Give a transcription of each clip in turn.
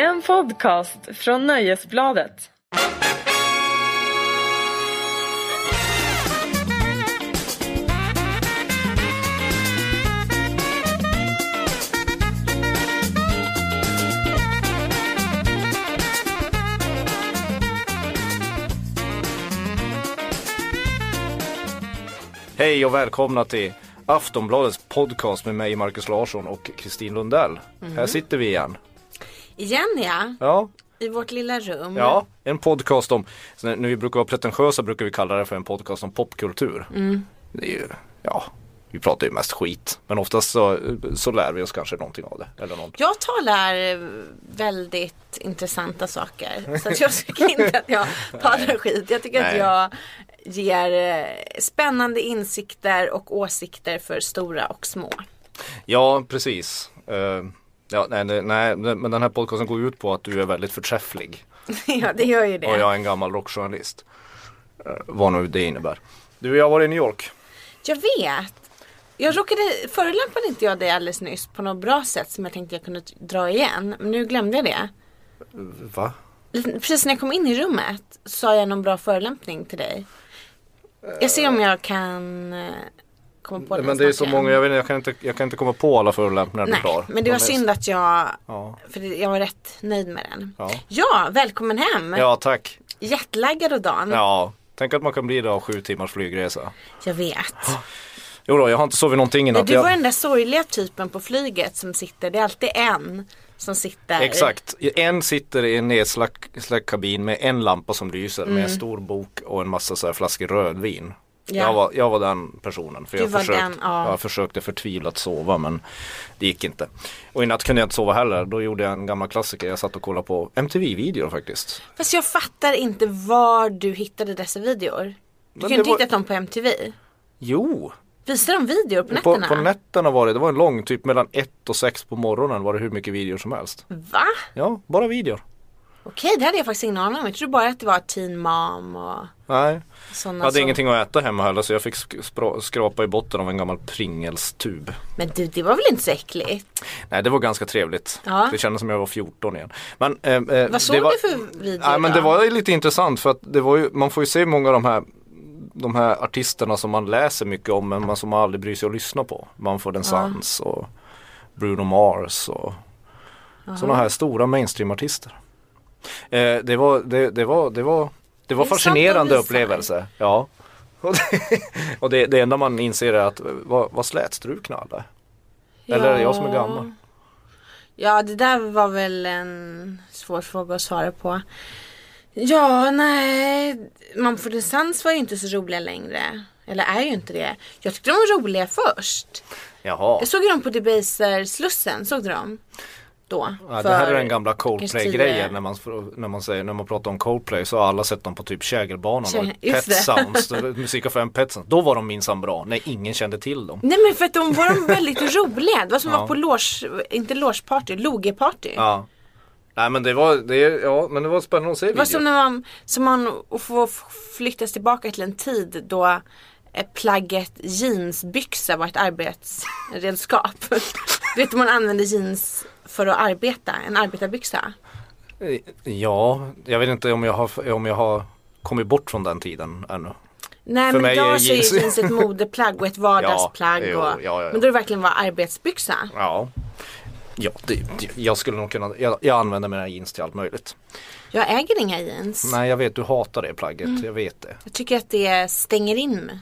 En podcast från Nöjesbladet. Hej och välkomna till Aftonbladets podcast med mig Marcus Larsson och Kristin Lundell. Här sitter vi igen. Igen ja, Ja, i vårt lilla rum. ja, en podcast om, när vi brukar vara pretentiösa brukar vi kalla det för en podcast om popkultur. Det är ju, ja, vi pratar ju mest skit. Men oftast så, så lär vi oss kanske någonting av det. Eller någon. Jag talar eh, väldigt intressanta saker. Så att jag tycker inte att jag talar skit. Jag tycker att Nej. jag ger eh, spännande insikter och åsikter för stora och små. Ja, precis. Eh, ja, nej, nej, nej, men den här podcasten går ut på att du är väldigt förträfflig. ja, det gör ju det. Och jag är en gammal rockjournalist. Eh, vad nu det innebär. Du, jag var i New York. Jag vet. Jag råkade, förolämpade inte jag dig alldeles nyss på något bra sätt som jag tänkte jag kunde dra igen. Men nu glömde jag det. Va? Precis när jag kom in i rummet sa jag någon bra förolämpning till dig. Jag ser om jag kan eh, komma på det Men det är så många, jag, vet, inte, jag, kan inte, jag kan inte komma på alla förolämpningar du har. men det var synd att jag, Ja. för jag var rätt nöjd med den. Ja. Ja, välkommen hem! ja, tack. Jetlaggad och Dan. Ja, tänk att man kan bli det av sju timmars flygresa. Jag vet. Jo då, jag har inte sovit någonting i natt. du var Jag- den där sorgliga typen på flyget som sitter, det är alltid en som sitter. Exakt, en sitter i en nedsläckt kabin med en lampa som lyser med en stor bok och en massa så här flaskor rödvin. Ja. Jag, var, jag var den personen. För Du jag, var försökte, den, ja. jag försökte förtvivlat sova men det gick inte. Och i natt kunde jag inte sova heller. Då gjorde jag en gammal klassiker. Jag satt och kollade på MTV-videor faktiskt. Fast jag fattar inte var du hittade dessa videor. Du Men ju inte var- hittat dem på MTV. Jo, Visar de videor på på, nätterna? på nätterna var det. Det var en lång, typ mellan ett och sex på morgonen var det hur mycket videor som helst. Va? Ja, bara videor. Okej, det hade jag faktiskt ingen aning om. Jag trodde bara att det var Teen Mom och Nej, sådana jag hade som... ingenting att äta hemma heller så jag fick skrapa i botten av en gammal Pringles-tub. Men du, det var väl inte så äckligt? Nej det var ganska trevligt. Ja. Det kändes som jag var 14 igen. Men, eh, eh, Vad såg det var, du för video Nej men det var lite intressant för att det var ju, man får ju se många av de här de här artisterna som man läser mycket om men man som man aldrig bryr sig att lyssna på. Mumford Sons och Bruno Mars och sådana här stora mainstreamartister. Eh, det var, det, det var, det var, det var Det fascinerande upplevelse. Ja. Och, det, och det, det enda man inser är att vad, vad slätstrukna alla är. Eller är det jag som är gammal? Ja, det där var väl en svår fråga att svara på. Ja, nej. Mumford Sons var ju inte så roliga längre. Eller är ju inte det. Jag tyckte de var roliga först. Jaha. Jag såg ju dem på Debaser-slussen. Såg du dem? Då. Ja, det här är den gamla Coldplay-grejen när man, när, man säger, när man pratar om Coldplay så har alla sett dem på typ Kägelbanan och Pet. Sounds, musikaffären Pet Sounds. Då var de minsann bra när ingen kände till dem. Nej men för att de var de väldigt roliga. Det var som Ja. var på loge, inte logeparty, logeparty. Ja. Nej men det var, det, ja, men det var spännande att se Det var video. som när man, som man får flyttas tillbaka till en tid då eh, plagget jeansbyxa var ett arbetsredskap. du vet man använde jeans för att arbeta, en arbetarbyxa. Ja, jag vet inte om jag har, om jag har kommit bort från den tiden ännu. Nej För men mig idag så är jeans- jeans ett modeplagg och ett vardagsplagg. Ja, jo, och, ja, ja. Men då det verkligen var arbetsbyxa. Ja. Ja, det, jag skulle nog kunna, jag, jag använder mina jeans till allt möjligt. Jag äger inga jeans. Nej jag vet, du hatar det plagget, Mm. jag vet det. Jag tycker att det stänger in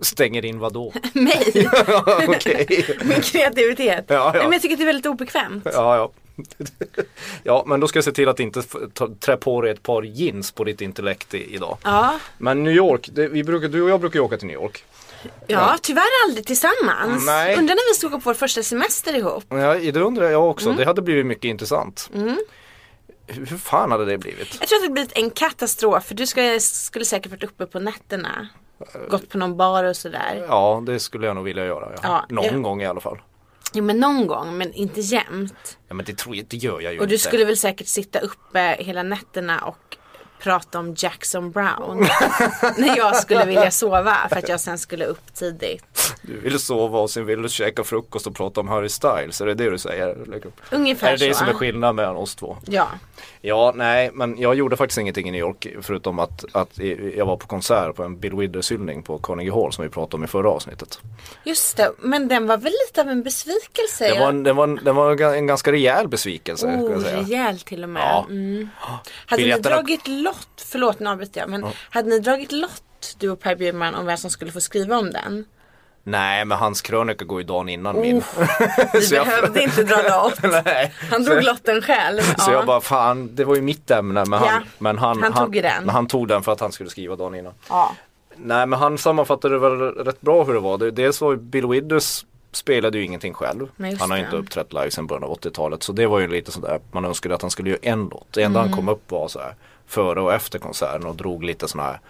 Stänger in vad då? mig. Min kreativitet. Ja, ja. Nej, men jag tycker att det är väldigt obekvämt. Ja, ja. ja, men då ska jag se till att inte trä på dig ett par jeans på ditt intellekt i, idag. Ja, Men New York, det, vi brukar, du och jag brukar ju åka till New York. ja tyvärr aldrig tillsammans. Nej. Undrar när vi ska åka på vår första semester ihop. Ja, det undrar jag också. Mm. Det hade blivit mycket intressant. Hur, hur fan hade det blivit? Jag tror att det blivit en katastrof för du ska, skulle säkert varit uppe på nätterna. Gått på någon bar och sådär. Ja, det skulle jag nog vilja göra. Ja. Ja, Någon ja. gång i alla fall. Jo men någon gång men inte jämt. Ja, men det tror jag, det gör jag ju Och du inte. skulle väl säkert sitta uppe hela nätterna och prata om Jackson Brown. när jag skulle vilja sova för att jag sen skulle upp tidigt. Du vill sova och sen vill du käka frukost och prata om Harry Styles, är det det du säger? Ungefär Är det det så. som är skillnaden mellan oss två? Ja. Ja, nej, men jag gjorde faktiskt ingenting i New York förutom att, att jag var på konsert på en Bill Withers hyllning på Carnegie Hall som vi pratade om i förra avsnittet. Just det, men den var väl lite av en besvikelse? Det var en, det var en, det var en ganska rejäl besvikelse. Oh, rejäl till och med. Ja. Mm. Hade ni dragit lott, förlåt nu avbryter jag, men hade ni dragit lott du och Per Bjurman om vem som skulle få skriva om den? Nej, men hans krönika går ju dagen innan min. Vi Så jag- behövde inte dra lott. Han drog lotten själv. Så ja. jag bara, fan, det var ju mitt ämne. Men han, Ja, men han, han tog ju den. Han tog den för att han skulle skriva dagen innan. ja. Nej, men han sammanfattade väl rätt bra hur det var. Dels var ju Bill Withers spelade ju ingenting själv. Han har det. inte uppträtt live sedan början av 80-talet. Så det var ju lite sådär, man önskade att han skulle göra en låt. Det enda Mm. han kom upp var så här före och efter konserten och drog lite sådana här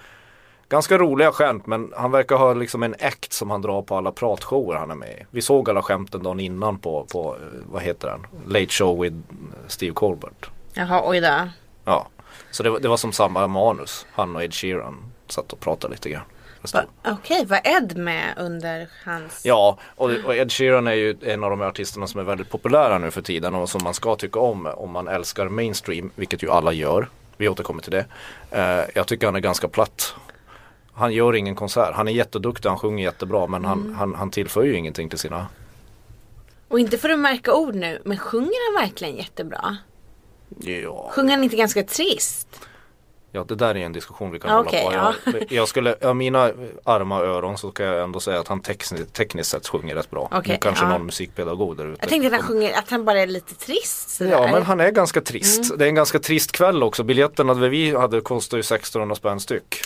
Ganska roliga skämt men han verkar ha liksom en act som han drar på alla pratshower han är med i. Vi såg alla skämten dagen innan på, på eh, vad heter den? Late Show with Steve Colbert. Jaha, oj då. Ja, så det var, det var som samma manus. Han och Ed Sheeran satt och pratade lite grann. Okej, var Ed med under hans... Ja, och, och Ed Sheeran är ju en av de artisterna som är väldigt populära nu för tiden och som man ska tycka om om man älskar mainstream, vilket ju alla gör. Vi återkommer till det. Eh, jag tycker han är ganska platt. Han gör ingen konsert. Han är jätteduktig, han sjunger jättebra men han, han, han tillför ju ingenting till sina Och inte för att märka ord nu, men sjunger han verkligen jättebra? Ja, Sjunger han inte ganska trist? Ja det där är en diskussion vi kan Okej, hålla på. Jag, jag skulle, ja, mina arma öron så kan jag ändå säga att han tekniskt, tekniskt sett sjunger rätt bra. Okej, nu kanske ja. någon musikpedagog där ute. Jag tänkte att han sjunger, att han bara är lite trist sådär. Ja men han är ganska trist. Mm. Det är en ganska trist kväll också. Biljetterna vi hade kostade ju 1600 spänn styck.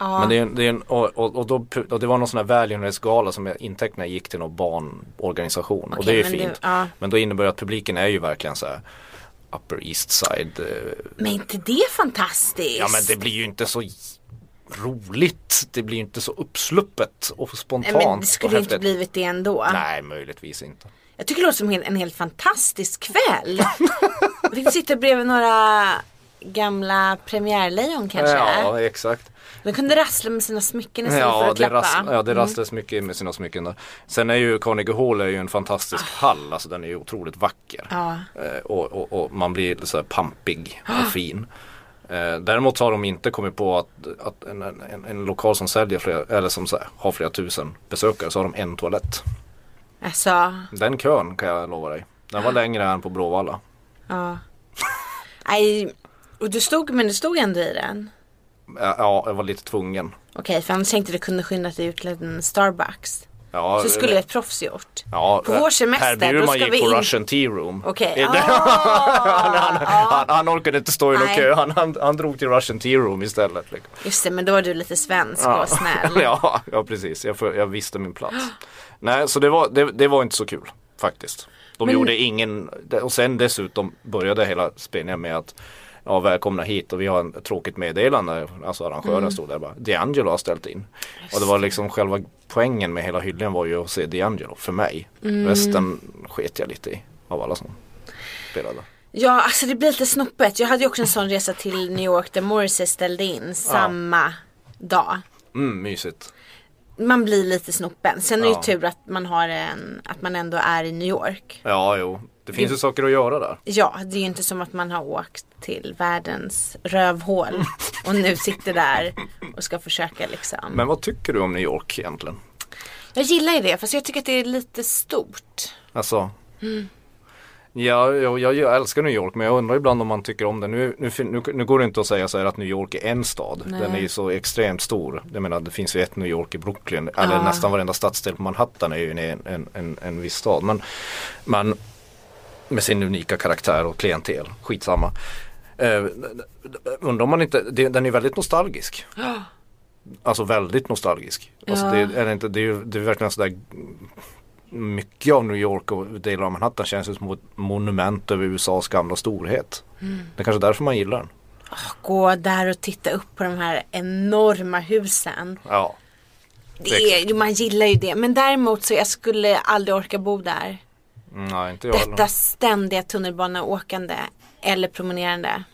ja. Men det, är, en- det, är en, och, och, och, då, och det var någon sån här välgörenhetsgala som intäkterna gick till någon barnorganisation. och Okej, det är men det- fint. ja. Men då innebär det att publiken är ju verkligen så här Upper East Side. eh, Men inte det fantastiskt? Ja men det blir ju inte så roligt. Det blir ju inte så uppsluppet och spontant. men det skulle inte blivit det ändå. Nej möjligtvis inte. Jag tycker det låter som en, en helt fantastisk kväll. Vi fick sitta bredvid några gamla premiärlejon kanske. Ja exakt. De kunde rassla med sina smycken istället för Ja att det, klappa. ras, ja, det Mm. rasslas mycket med sina smycken där. Sen är ju Carnegie Hall är ju en fantastisk hall. Alltså den är ju otroligt vacker. Ja. Eh, och, och, och man blir så här pampig och fin. Eh, däremot har de inte kommit på att, att en, en, en lokal som säljer flera, eller som här, har flera tusen besökare så har de en toalett. Alltså, Den kön kan jag lova dig. Den var längre än på Bråvalla. ja. Nej, och du stod, men du stod ändå i den? Ja, Ja, jag var lite tvungen. Okej, för annars tänkte du kunde skynda dig ut till en Starbucks. Ja, Så skulle ett proffs gjort. ja, på vår semester, Per Bjurman gick på in- Russian Tea Room. Det- Ah, han, han, han orkade inte stå i någon kö. Han, han, han drog till Russian Tea Room istället. Liksom. Just det, men då var du lite svensk och snäll. ja, ja, precis. Jag, jag visste min plats. Nej, så det var, det, det var inte så kul faktiskt. De Men- gjorde ingen, och sen dessutom började hela spelningen med att Ja välkomna hit och vi har ett tråkigt meddelande. Alltså arrangören Mm. stod där bara. D'Angelo har ställt in. Och det var liksom själva poängen med hela hyllningen var ju att se D'Angelo för mig. Mm. Resten sket jag lite i. Av alla som spelade. Ja, alltså det blir lite snoppet. Jag hade ju också en sån resa till New York där Morrissey ställde in samma dag. Mm, mysigt. Man blir lite snoppen. Sen är det ju Ja. tur att man har en, att man ändå är i New York. Ja, jo. Det finns ju saker att göra där. Ja, det är ju inte som att man har åkt till världens rövhål och nu sitter där och ska försöka liksom. Men vad tycker du om New York egentligen? Jag gillar ju det, fast jag tycker att det är lite stort. Alltså. Mm. Ja, jag, jag, jag älskar New York men jag undrar ibland om man tycker om det. Nu, nu, nu, nu går det inte att säga så här att New York är en stad. Nej. Den är ju så extremt stor. Jag menar det finns ju ett New York i Brooklyn. Eller Ja. nästan varenda stadsdel på Manhattan är ju en, en, en, en viss stad. Men, men med sin unika karaktär och klientel. Skitsamma. Eh, undrar om man inte, det, den är väldigt nostalgisk. Alltså väldigt nostalgisk. Alltså Ja. det, är inte, det, är, det är verkligen sådär mycket av New York och delar av Manhattan känns som ett monument över USAs gamla storhet. Mm. Det är kanske därför man gillar den. Gå där och titta upp på de här enorma husen. Ja. Det är, man gillar ju det. Men däremot så jag skulle aldrig orka bo där. Mm, Nej, inte jag Detta heller. ständiga tunnelbaneåkande eller promenerande.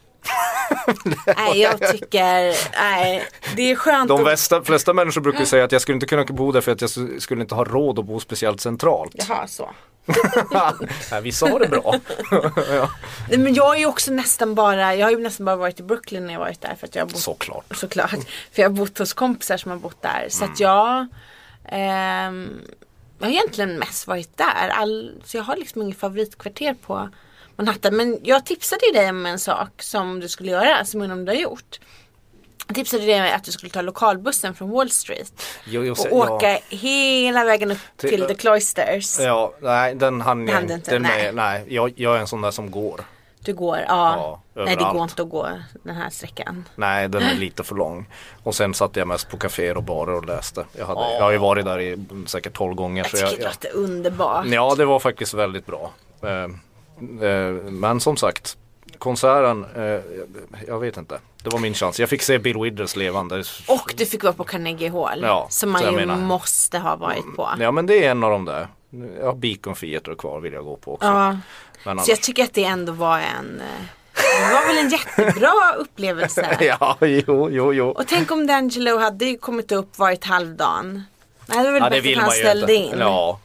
nej jag tycker, nej det är skönt De västa, flesta människor brukar säga att jag skulle inte kunna bo där för att jag skulle inte ha råd att bo speciellt centralt. Jaha så. Nej, vissa har det bra. ja. Nej, men jag är ju också nästan bara, jag har ju nästan bara varit i Brooklyn när jag varit där för att jag bott Såklart. Såklart. För jag har bott hos kompisar som har bott där. Så att jag ehm, jag har egentligen mest varit där. All, så jag har liksom inget favoritkvarter på Manhattan. Men jag tipsade ju dig om en sak som du skulle göra, som jag undrar om du har gjort. Jag tipsade dig att du skulle ta lokalbussen från Wall Street. Jo, jo, Och så- åka hela vägen upp Till- till The Cloisters. Ja, nej den hann jag inte, Den nej. Nej, jag, jag är en sån där som går. Du går, ja. Ja, Nej det går inte att gå den här sträckan. Nej, den är lite för lång. Och sen satt jag mest på kaféer och barer och läste. Jag, hade, jag har ju varit där i säkert 12 gånger. Jag så tycker jag, det jag, låter underbart. Ja, det var faktiskt väldigt bra. Eh, eh, men som sagt, konserten, eh, jag, vet inte. Det var min chans. Jag fick se Bill Withers levande. Och du fick vara på Carnegie Hall. Ja, som man ju menar- måste ha varit på. Ja, men det är en av de där. Jag har Beacon Theatre kvar vill jag gå på också. Ja. Men Så jag annars, tycker att det ändå var en eh, Det var väl en jättebra upplevelse. ja, jo, jo, jo. Och tänk om D'Angelo hade kommit upp varit halvdan. Nej det var väl Ja, bättre att han ställde inte. in. Ja.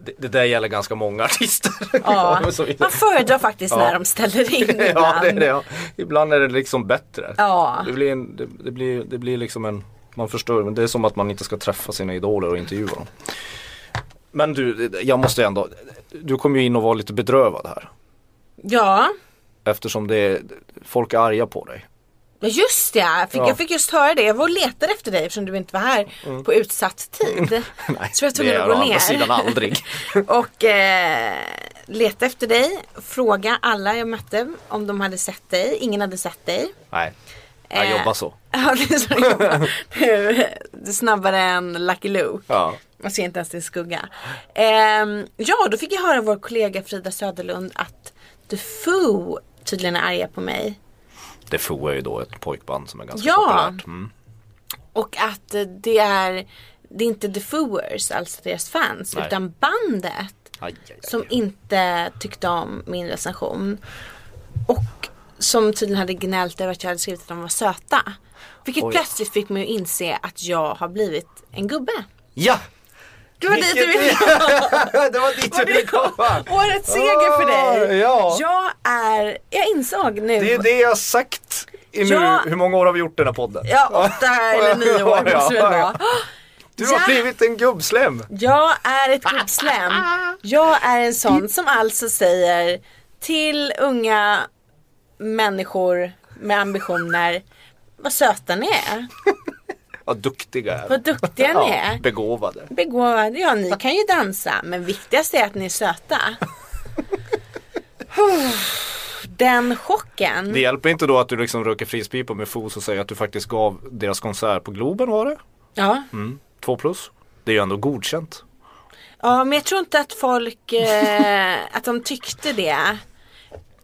Det, det där gäller ganska många artister. Ja. Man föredrar faktiskt Ja. när de ställer in ja, ibland. det är det. Ja. Ibland är det liksom bättre. Ja. Det, blir en, det, det, blir, det blir liksom en, man förstår, men det är som att man inte ska träffa sina idoler och intervjua dem. Men du, jag måste ändå, du kommer ju in och var lite bedrövad här. Ja. Eftersom det är, folk är arga på dig. Ja just det, jag fick, Ja. jag fick just höra det. Jag var och letade efter dig eftersom du inte var här på utsatt tid. Mm. Nej, Så jag tvungen det är att å andra sidan aldrig. Och eh, leta efter dig. Fråga alla jag mötte om de hade sett dig. Ingen hade sett dig. Nej, jag Eh. jobbar så. Ja, det är så jag jobbar. Du är snabbare än Lucky Luke. Ja. Man ser inte ens din skugga. Ehm, ja, då fick jag höra vår kollega Frida Söderlund att The Foo tydligen är arga på mig. Det Foo är ju då ett pojkband som är ganska Ja. populärt. Mm. Och att eh, det är, det är inte The Fooers, alltså deras fans, Nej. utan bandet. Aj, aj, aj. Som inte tyckte om min recension. Och som tydligen hade gnällt över att jag hade skrivit att de var söta. Vilket Oj. plötsligt fick mig att inse att jag har blivit en gubbe. Ja! Det var dit du ville det var dit jag ville komma! Årets seger för dig. Ja. Jag är, jag insåg nu. Det är det jag har sagt i nu, Ja. hur många år har vi gjort den här podden? Ja, åtta eller nio år Ja, måste det ja. Du har Ja. blivit en gubbslem! Jag är ett gubbslem. Jag är en sån som alltså säger till unga människor med ambitioner vad söta ni är. Vad duktiga är Vad duktiga ni är. Begåvade. Begåvade, ja ni kan ju dansa men viktigast är att ni är söta. Den chocken. Det hjälper inte då att du liksom röker frispipa med fos och säger att du faktiskt gav deras konsert på Globen var det? Ja. Mm. Två plus. Det är ju ändå godkänt. ja, men jag tror inte att folk, eh, att de tyckte det.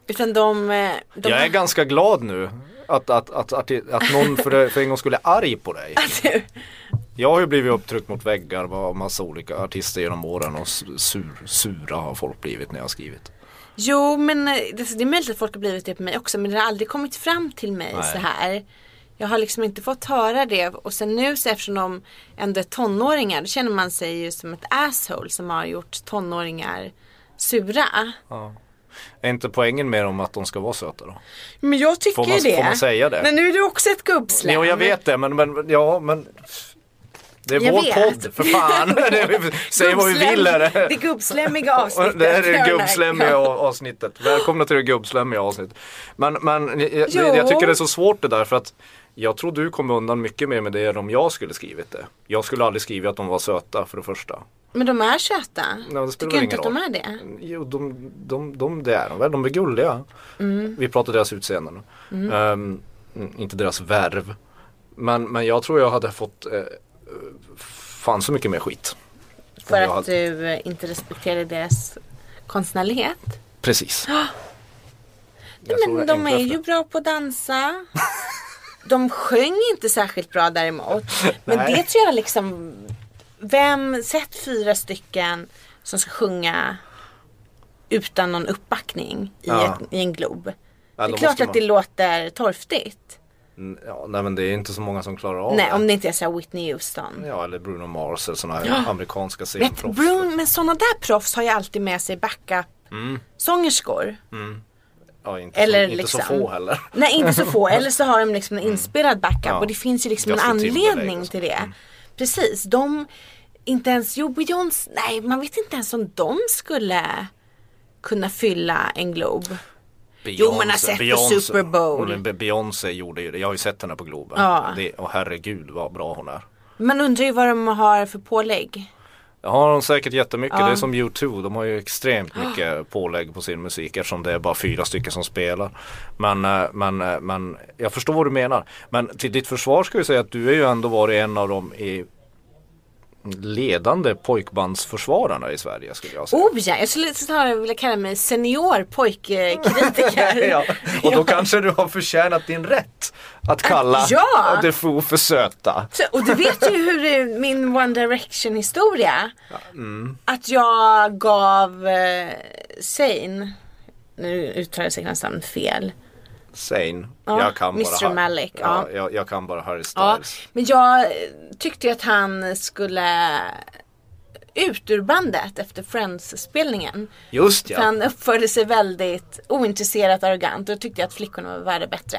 Utan de, eh, de Jag är ganska glad nu att, att, att, att, att någon för, för en gång skulle är arg på dig. Jag har ju blivit upptryckt mot väggar av massa olika artister genom åren och sur, sura har folk blivit när jag har skrivit. Jo men eh, det, är möjligt att folk har blivit det på mig också men det har aldrig kommit fram till mig Nej. så här. Jag har liksom inte fått höra det och sen nu så eftersom de ändå är tonåringar då känner man sig ju som ett asshole som har gjort tonåringar sura. Är inte poängen med dem att de ska vara söta då? Men jag tycker Får man- det. får man säga det? Men nu är du också ett gubbslem. Jo jag vet det men, men ja men Det är Jag vår vet. podd för fan. Säg vad vi vill är Det det. gubbslemmiga avsnittet. Det här är det Erkman. avsnittet. Välkomna till det gubbslemmiga avsnittet. Men, men jag, jag tycker det är så svårt det där för att jag tror du kom undan mycket mer med det än om jag skulle skrivit det. Jag skulle aldrig skrivit att de var söta för det första. Men de är söta. Nej, det Tycker du inte att de är det? Jo, de, de, de, det är de väl. De är gulliga. Mm. Vi pratar deras utseende nu. Ehm, inte deras värv. Men, men jag tror jag hade fått eh, fan så mycket mer skit. För att hade- du eh, inte respekterar deras konstnärlighet? Precis. Nej, Jag tror men de är ju bra på att dansa. De sjöng inte särskilt bra däremot. Men Nej. det tror jag liksom. Vem, sett fyra stycken som ska sjunga utan någon uppbackning i, Ja. ett, i en glob. Ja, det är klart måste att det man- låter torftigt. Mm, Ja, nej men det är inte så många som klarar av Nej, det. om det inte är så Whitney Houston. Ja, eller Bruno Mars eller sådana här amerikanska scenproffs. Bruno, men sådana där proffs har ju alltid med sig backup Mm. sångerskor. Ja, inte, Eller så, inte så liksom- få heller. Nej inte så få, eller så har de liksom en inspelad backup Ja. och det finns ju liksom en anledning och så. till det. Mm. Precis, de, inte ens, jo Beyoncé, nej man vet inte ens om de skulle kunna fylla en Glob. Jo, man har sett på Beyoncé- Super Bowl. Beyoncé gjorde ju det. Jag har ju sett henne på Globen. Ja. Det, och herregud vad bra hon är. Man undrar ju vad de har för pålägg. Det har de säkert jättemycket. Ja. Det är som U2. De har ju extremt mycket pålägg på sin musik eftersom det är bara fyra stycken som spelar. Men, eh, men, eh, men jag förstår vad du menar. Men till ditt försvar ska jag säga att du är ju ändå varit en av de i ledande pojkbandsförsvararna i Sverige skulle jag säga. Oh ja, jag skulle snarare vilja kalla mig senior pojkkritiker. ja, och då kanske du har förtjänat din rätt att kalla Ja. The Foo för söta. Så, och du vet ju hur det min One Direction historia. mm. Att jag gav eh, Zayn, nu uttalar jag säkert namn fel. Sane. Ja, jag kan Mr. bara Malik, Ja, ja. jag, jag kan bara Harry Ja, Styles. men jag eh, tyckte ju att han skulle ut ur bandet efter Friends-spelningen. Just För ja. han uppförde sig väldigt ointresserat arrogant och tyckte att flickorna var värda bättre.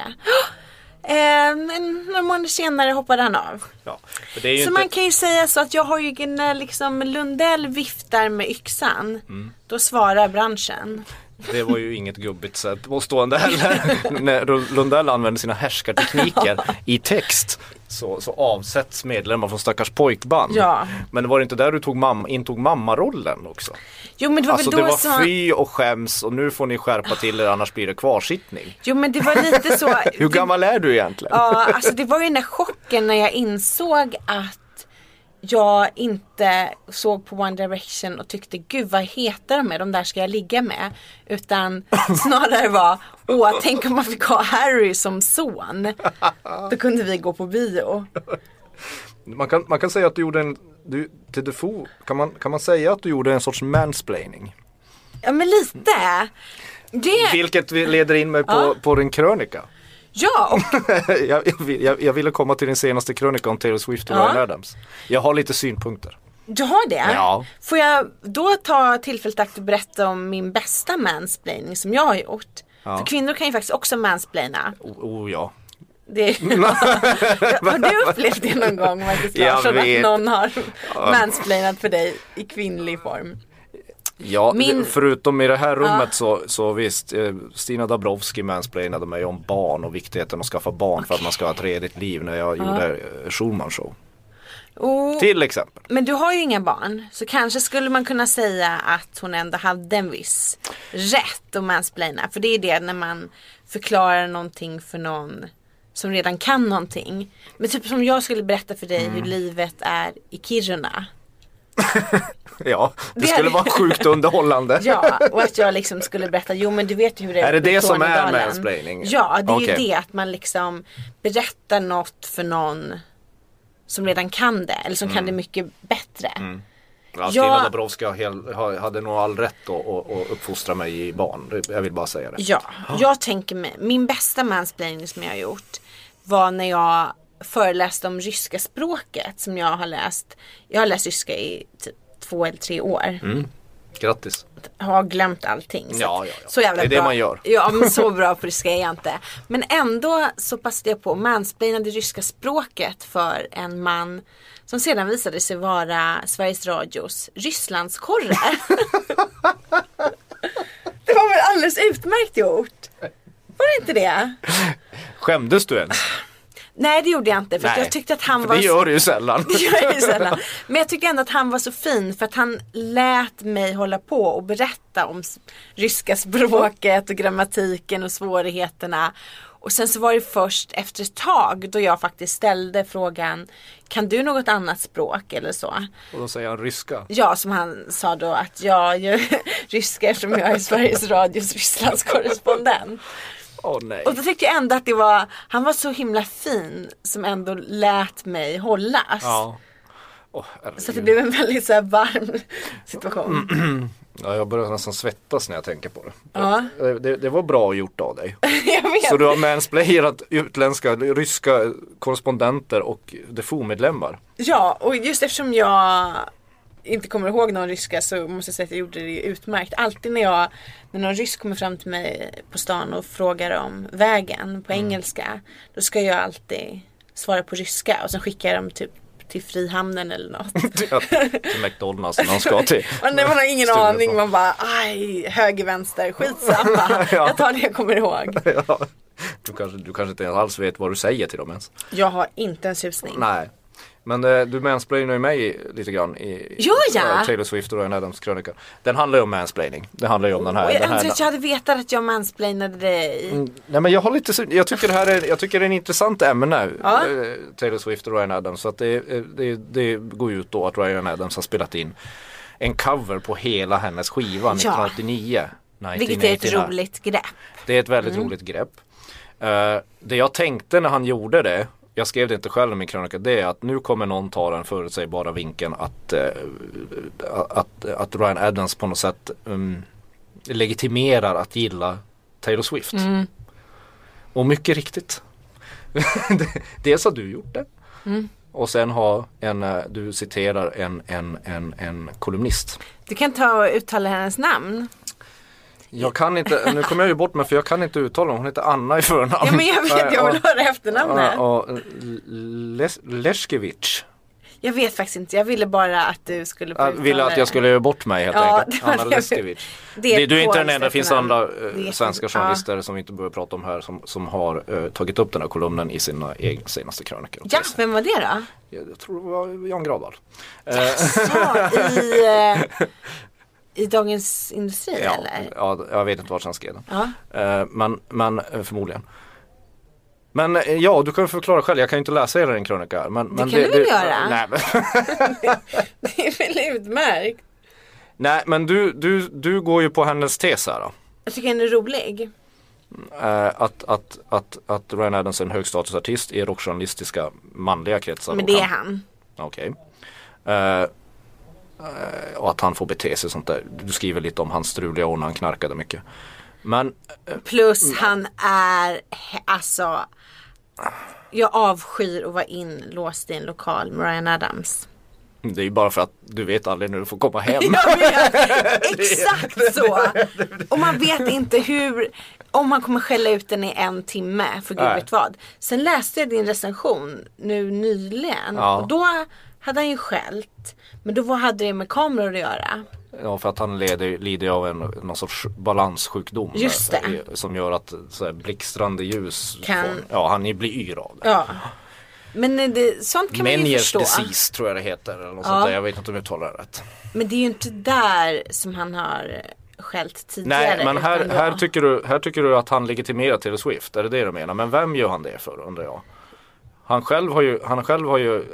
Eh, men några månader senare hoppade han av. ja. För Så inte... man kan ju säga så att jag har ju när liksom Lundell viftar med yxan. Mm. Då svarar branschen. Det var ju inget gubbigt sätt påstående heller. När Lundell använder sina härskartekniker i text så, så avsätts medlemmar från stackars pojkband. Ja. Men var det inte där du tog mam- intog mammarollen också? Jo men det var Alltså väl det då var som... fy och skäms och nu får ni skärpa till er annars blir det kvarsittning. Jo men det var lite så. Hur gammal är du egentligen? Ja, alltså det var ju den där chocken när jag insåg att jag inte såg på One Direction och tyckte gud vad heta de är, de där ska jag ligga med. Utan snarare var, åh tänk om man fick ha Harry som son. Då kunde vi gå på bio. Man kan, man kan säga att du gjorde en, du, till Defoe, kan man, kan man säga att du gjorde en sorts mansplaining? Ja men lite. Det, Vilket vi- leder in mig på, Ja. på din krönika. Ja jag, jag, vill- jag, jag ville komma till din senaste krönika om Taylor Swift och Ja. Ryan Adams. Jag har lite synpunkter. du har det? Ja. Får jag då ta tillfället och berätta om min bästa mansplaining som jag har gjort? Ja. För kvinnor kan ju faktiskt också mansplaina. Oh, oh ja. Det har du upplevt det någon gång Marcus Larsson? Att någon har mansplainat för dig i kvinnlig form? Ja, Min- förutom i det här rummet så, så visst, eh, Stina Dabrowski mansplainade mig om barn och viktigheten att skaffa barn för att man ska ha ett redigt liv när jag gjorde eh, Schulman show. Oh, Till exempel. men du har ju inga barn. Så kanske skulle man kunna säga att hon ändå hade en viss rätt att mansplaina. För det är det när man förklarar någonting för någon som redan kan någonting. Men typ som jag skulle berätta för dig Mm. hur livet är i Kiruna. Ja, det skulle vara sjukt underhållande. Ja, och att jag liksom skulle berätta, jo men du vet ju hur det är Är det det som är mansplaining? Ja, det är ju det att man liksom berättar något för någon som redan kan det, eller som kan Mm. det mycket bättre. Ja, Stina Ja. Dabrowski har hel, har- hade nog all rätt att, uppfostra mig i barn. Jag vill bara säga det. Ja, jag tänker mig, min bästa mansplaining som jag har gjort var när jag föreläste om ryska språket som jag har läst. Jag har läst ryska i typ två eller tre år. Grattis. har glömt allting. Så, Ja, ja, ja. så jävla Det är det bra. man gör. Ja men så bra på ryska är jag inte. Men ändå så passade jag på att mansplaina det ryska språket för en man som sedan visade sig vara Sveriges Radios Rysslandskorre. det var väl alldeles utmärkt gjort? Var det inte det? Skämdes du ens? Nej det gjorde jag inte för jag tyckte att han för var Det gör du ju sällan. Det gör jag ju sällan. Men jag tyckte ändå att han var så fin för att han lät mig hålla på och berätta om ryska språket och grammatiken och svårigheterna. Och sen så var det först efter ett tag då jag faktiskt ställde frågan Kan du något annat språk eller så? Och då säger han ryska. Ja, som han sa då att jag gör ryska eftersom jag är Sveriges Radios Rysslandskorrespondent. Åh nej. Och då tyckte jag ändå att det var, han var så himla fin som ändå lät mig hållas. Ja. Åh, Så det blev en väldigt så varm situation. Ja, jag börjar nästan svettas när jag tänker på det. Ja, Det, det, det var bra gjort av dig. jag vet. Så du har mansplairat utländska, ryska korrespondenter och Defoe-medlemmar. Ja, och just eftersom jag inte kommer ihåg någon ryska så måste jag säga att jag gjorde det utmärkt. Alltid när jag, när någon rysk kommer fram till mig på stan och frågar om vägen på engelska. Då ska jag alltid svara på ryska och sen skickar jag dem typ till Frihamnen eller något. till McDonalds när de ska till. När man har ingen aning, man bara aj, höger, vänster, skitsamma. Ja. Jag tar det jag kommer ihåg. Ja. Du kanske, du kanske inte alls vet vad du säger till dem ens. Jag har inte en susning. Nej. Men eh, du mansplainar ju mig lite grann i jag? eh, Taylor Swift och Ryan Adams krönika. Den handlar ju om mansplaining. Det handlar ju om den här. Och jag önskar att jag hade vetat att jag mansplainade dig. Mm, Nej men jag har lite, jag tycker det här är, jag tycker det är en intressant ämne. Ja. eh, Taylor Swift och Ryan Adams. Så att det, eh, det, det går ut då att Ryan Adams har spelat in en cover på hela hennes skiva 1989. Vilket är ett 1989. roligt grepp. Det är ett väldigt Mm. roligt grepp. Eh, det jag tänkte när han gjorde det, jag skrev det inte själv i min krönika, det är att nu kommer någon ta den förutsägbara vinkeln att, eh, att, att Ryan Adams på något sätt um, legitimerar att gilla Taylor Swift. Mm. Och mycket riktigt. Dels har du gjort det. Mm. Och sen har en, eh, du citerar en, en, en, en kolumnist. Du kan ta och uttala hennes namn. Jag kan inte, nu kommer jag ju bort mig för jag kan inte uttala hon. Hon heter Anna i förnamn. Ja men jag vet, jag vill höra efternamnet. och- och Les, Leskevich. Jag vet faktiskt inte, jag ville bara att du skulle få ville att jag skulle göra bort mig helt Ja, enkelt. Anna Leskevich. Det är du är inte den enda, det finns andra eh, ett- svenska ja. journalister som vi inte behöver prata om här som, som har eh, tagit upp den här kolumnen i sina egna senaste krönikor. Ja, vem var det då? Jag, jag tror det var Jan Gradvall. Eh, Ja, i, eh, i Dagens Industri ja, eller? ja, jag vet inte vart han skrev den. Ja. Eh, men, men eh, förmodligen. Men eh, ja, du kan förklara själv. Jag kan ju inte läsa hela din krönika. Men, men kan du väl göra? Nej, men, Det är väl utmärkt. nej, men du, du, du går ju på hennes tes här. Då. Jag tycker den är rolig. Att, att, att, att Ryan Adams är en högstatusartist i rockjournalistiska manliga kretsar. Men det är han-. Okej. Eh, och att han får bete sig sånt där. Du skriver lite om hans struliga år när han knarkade mycket. Men Plus han är, alltså. Jag avskyr att vara inlåst i en lokal med Ryan Adams. det är ju bara för att du vet aldrig när du får komma hem. Jag vet, exakt så. Och man vet inte hur, om man kommer skälla ut den i en timme för gud vet vad. Sen läste jag din recension nu nyligen Ja. och då hade han ju skällt. Men då hade det med kameror att göra. Ja för att han leder, lider av en någon sorts balanssjukdom. Just det. eh, Som gör att så här, blixtrande ljus Kan- får, Ja han blir yr av det. Ja. Men eh, det, sånt kan man ju Meniers förstå. disease tror jag det heter. Eller något Ja. sånt där. Jag vet inte om jag uttalar det rätt. Men det är ju inte där som han har skällt tidigare. Nej men här, här, tycker du, här tycker du att han legitimerar Taylor Swift. Är det det du menar? Men vem gör han det för undrar jag? Han själv har ju, han själv har ju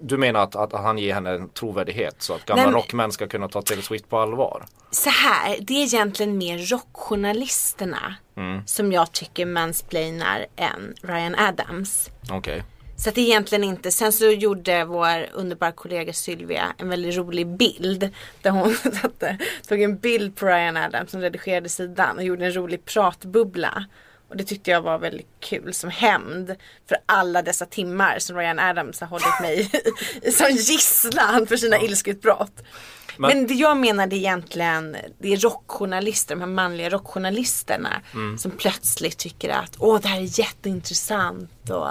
du- menar att, att han ger henne en trovärdighet så att gamla Nej, rockmän ska kunna ta Taylor Swift på allvar? Så här, det är egentligen mer rockjournalisterna Mm. som jag tycker mansplainar än Ryan Adams. Okej. Så att det är egentligen inte, sen så gjorde vår underbara kollega Sylvia en väldigt rolig bild. Där hon tog en bild på Ryan Adams som redigerade sidan och gjorde en rolig pratbubbla. Och det tyckte jag var väldigt kul som hämnd för alla dessa timmar som Ryan Adams har hållit mig i, som gisslan för sina ilskutbrott. Men, Men- det jag är egentligen det är rockjournalister, de här manliga rockjournalisterna Mm. som plötsligt tycker att åh det här är jätteintressant och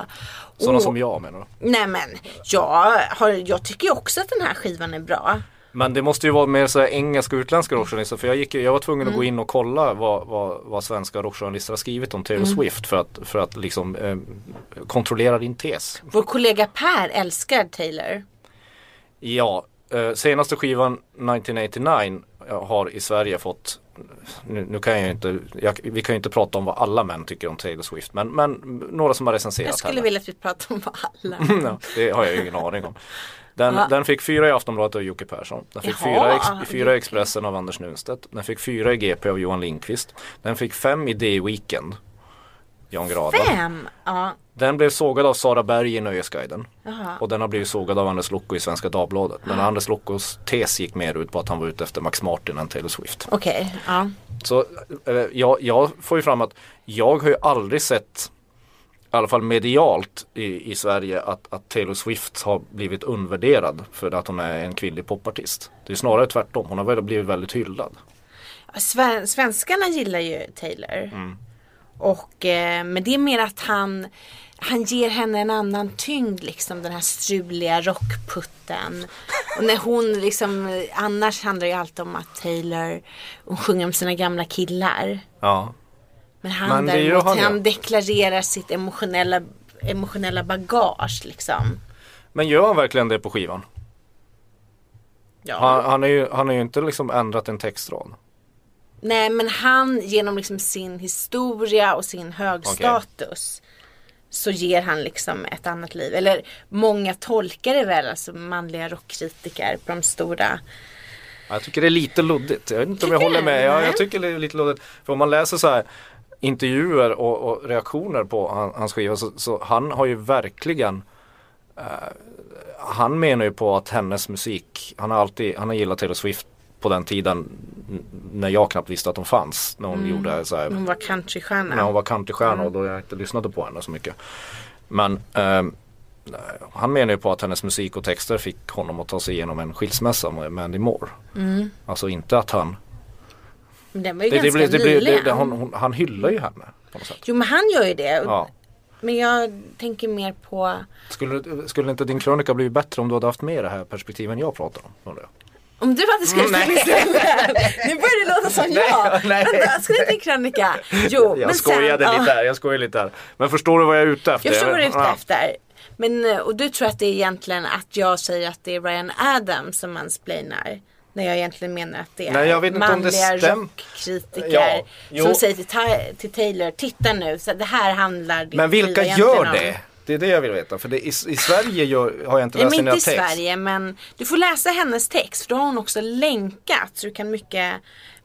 Sådana som jag menar du? Nej men jag, har, jag tycker också att den här skivan är bra. Men det måste ju vara mer så engelska och utländska rockjournalister för jag, gick, jag var tvungen att gå in och kolla vad, vad, vad svenska rockjournalister har skrivit om Taylor Swift för att, för att liksom eh, kontrollera din tes. Vår kollega Per älskar Taylor. Ja, eh, senaste skivan 1989 har i Sverige fått nu, nu kan jag inte, jag, vi kan ju inte prata om vad alla män tycker om Taylor Swift men, men några som har recenserat Jag skulle henne. vilja att vi pratar om vad alla. ja, det har jag ingen aning om. Den, Ja. den fick fyra i Aftonbladet av Jocke Persson. Den fick Jaha, fyra, ex, fyra i. Expressen av Anders Nunstedt. Den fick fyra i GP av Johan Lindqvist. Den fick fem i D-Weekend. Jan Grada. Fem? Ja. Den blev sågad av Sara Berg i Nöjesguiden. Jaha. Och den har blivit sågad av Anders Lokko i Svenska Dagbladet. Men Anders Lockos tes gick mer ut på att han var ute efter Max Martin än Taylor Swift. Okej, ja. Så eh, jag, jag får ju fram att jag har ju aldrig sett i alla fall medialt i, i Sverige att, att Taylor Swift har blivit undervärderad för att hon är en kvinnlig popartist. Det är snarare tvärtom. Hon har väl blivit väldigt hyllad. Sven- svenskarna gillar ju Taylor. Mm. Och, eh, men det är mer att han, han ger henne en annan tyngd liksom. Den här struliga rockputten. Och när hon liksom, annars handlar det ju alltid om att Taylor, hon sjunger om sina gamla killar. Ja. Men han Men däremot, han han, deklarerar sitt emotionella, emotionella bagage liksom. Men gör han verkligen det på skivan? Ja. Han, han, är ju, han har ju inte liksom ändrat en textrad. Nej men han genom liksom sin historia och sin hög Okej. status så ger han liksom ett annat liv. Eller många tolkar det väl, alltså manliga rockkritiker på de stora. Jag tycker det är lite luddigt. Jag vet inte om jag håller med. Ja, jag tycker det är lite luddigt. För om man läser så här intervjuer och, och reaktioner på han, hans skiva så, så han har ju verkligen eh, Han menar ju på att hennes musik, han har alltid, han har gillat Taylor Swift på den tiden när jag knappt visste att hon fanns. När hon Mm. gjorde så här, Hon var countrystjärna. när hon var countrystjärna Mm. och då jag inte lyssnade på henne så mycket. Men ehm, han menar ju på att hennes musik och texter fick honom att ta sig igenom en skilsmässa med Mandy Moore. Mm. Alltså inte att han Men den var ju det, det ganska det blir, det, nyligen. det, hon, hon, Han hyllar ju henne på något sätt. Jo men han gör ju det. Ja. Men jag tänker mer på Skulle, skulle inte din krönika blivit bättre om du hade haft med det här perspektiven jag pratar om? om du hade skrivit Mm, den istället. Nu börjar det låta som Nej, jag. nej. Vänta, din krönika? Jo, Jag men skojade sen, lite där, jag skojade lite där. Men förstår du vad jag är ute efter? Jag förstår vad du är ute Ja. efter. Men, eh, och du tror att det är egentligen att jag säger att det är Ryan Adams som mansplainar. När jag egentligen menar att det är Nej, jag vet inte det manliga stäm- rockkritiker Ja, jo. som säger till, Ta- till Taylor, titta nu, så det här handlar Men vilka gör om." det? Det är det jag vill veta. För det, i, i Sverige gör, har jag inte Nej, läst men dina inte i text. Sverige men du får läsa hennes text för då har hon också länkat så du kan mycket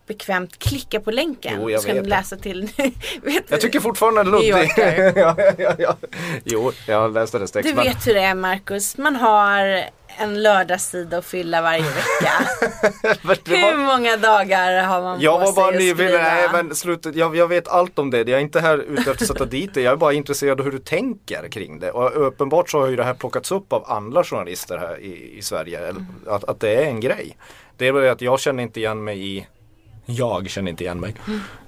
bekvämt klicka på länken. Jo, jag så kan vet du det. läsa till vet, Jag tycker fortfarande. Yorker. ja, ja, ja. Jo, jag har läst hennes text. Du vet hur det är Marcus, man har en lördagssida att fylla varje vecka. det Hur var- många dagar har man Jag på var bara sig att nyfiken, skriva? nej men slutet, jag, jag vet allt om det. Jag är inte här ute efter att sätta dit det. Jag är bara intresserad av hur du tänker kring det. Och uppenbart så har ju det här plockats upp av andra journalister här i, i Sverige. eller Att, att det är en grej. Det är bara det att jag känner inte igen mig i, jag känner inte igen mig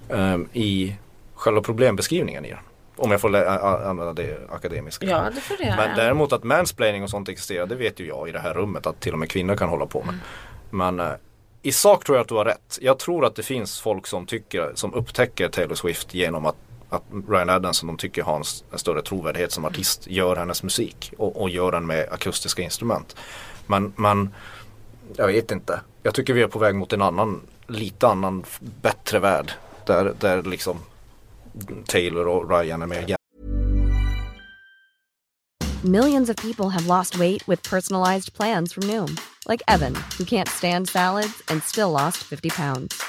ehm, i själva problembeskrivningen i den. Om jag får använda det akademiska. Ja, det får göra. Men däremot att mansplaining och sånt existerar, det vet ju jag i det här rummet att till och med kvinnor kan hålla på med. Men eh, i sak tror jag att du har rätt. Jag tror att det finns folk som tycker, som upptäcker Taylor Swift genom att, att Ryan Adams som de tycker har en, en större trovärdighet som artist gör hennes musik och, och gör den med akustiska instrument. Men, men jag vet inte. Jag tycker vi är på väg mot en annan, lite annan, bättre värld. Där, där liksom Taylor och Ryan är mer Millions of people have lost weight with personalized plans from Noom, like Evan, who can't stand salads and still lost 50 pounds.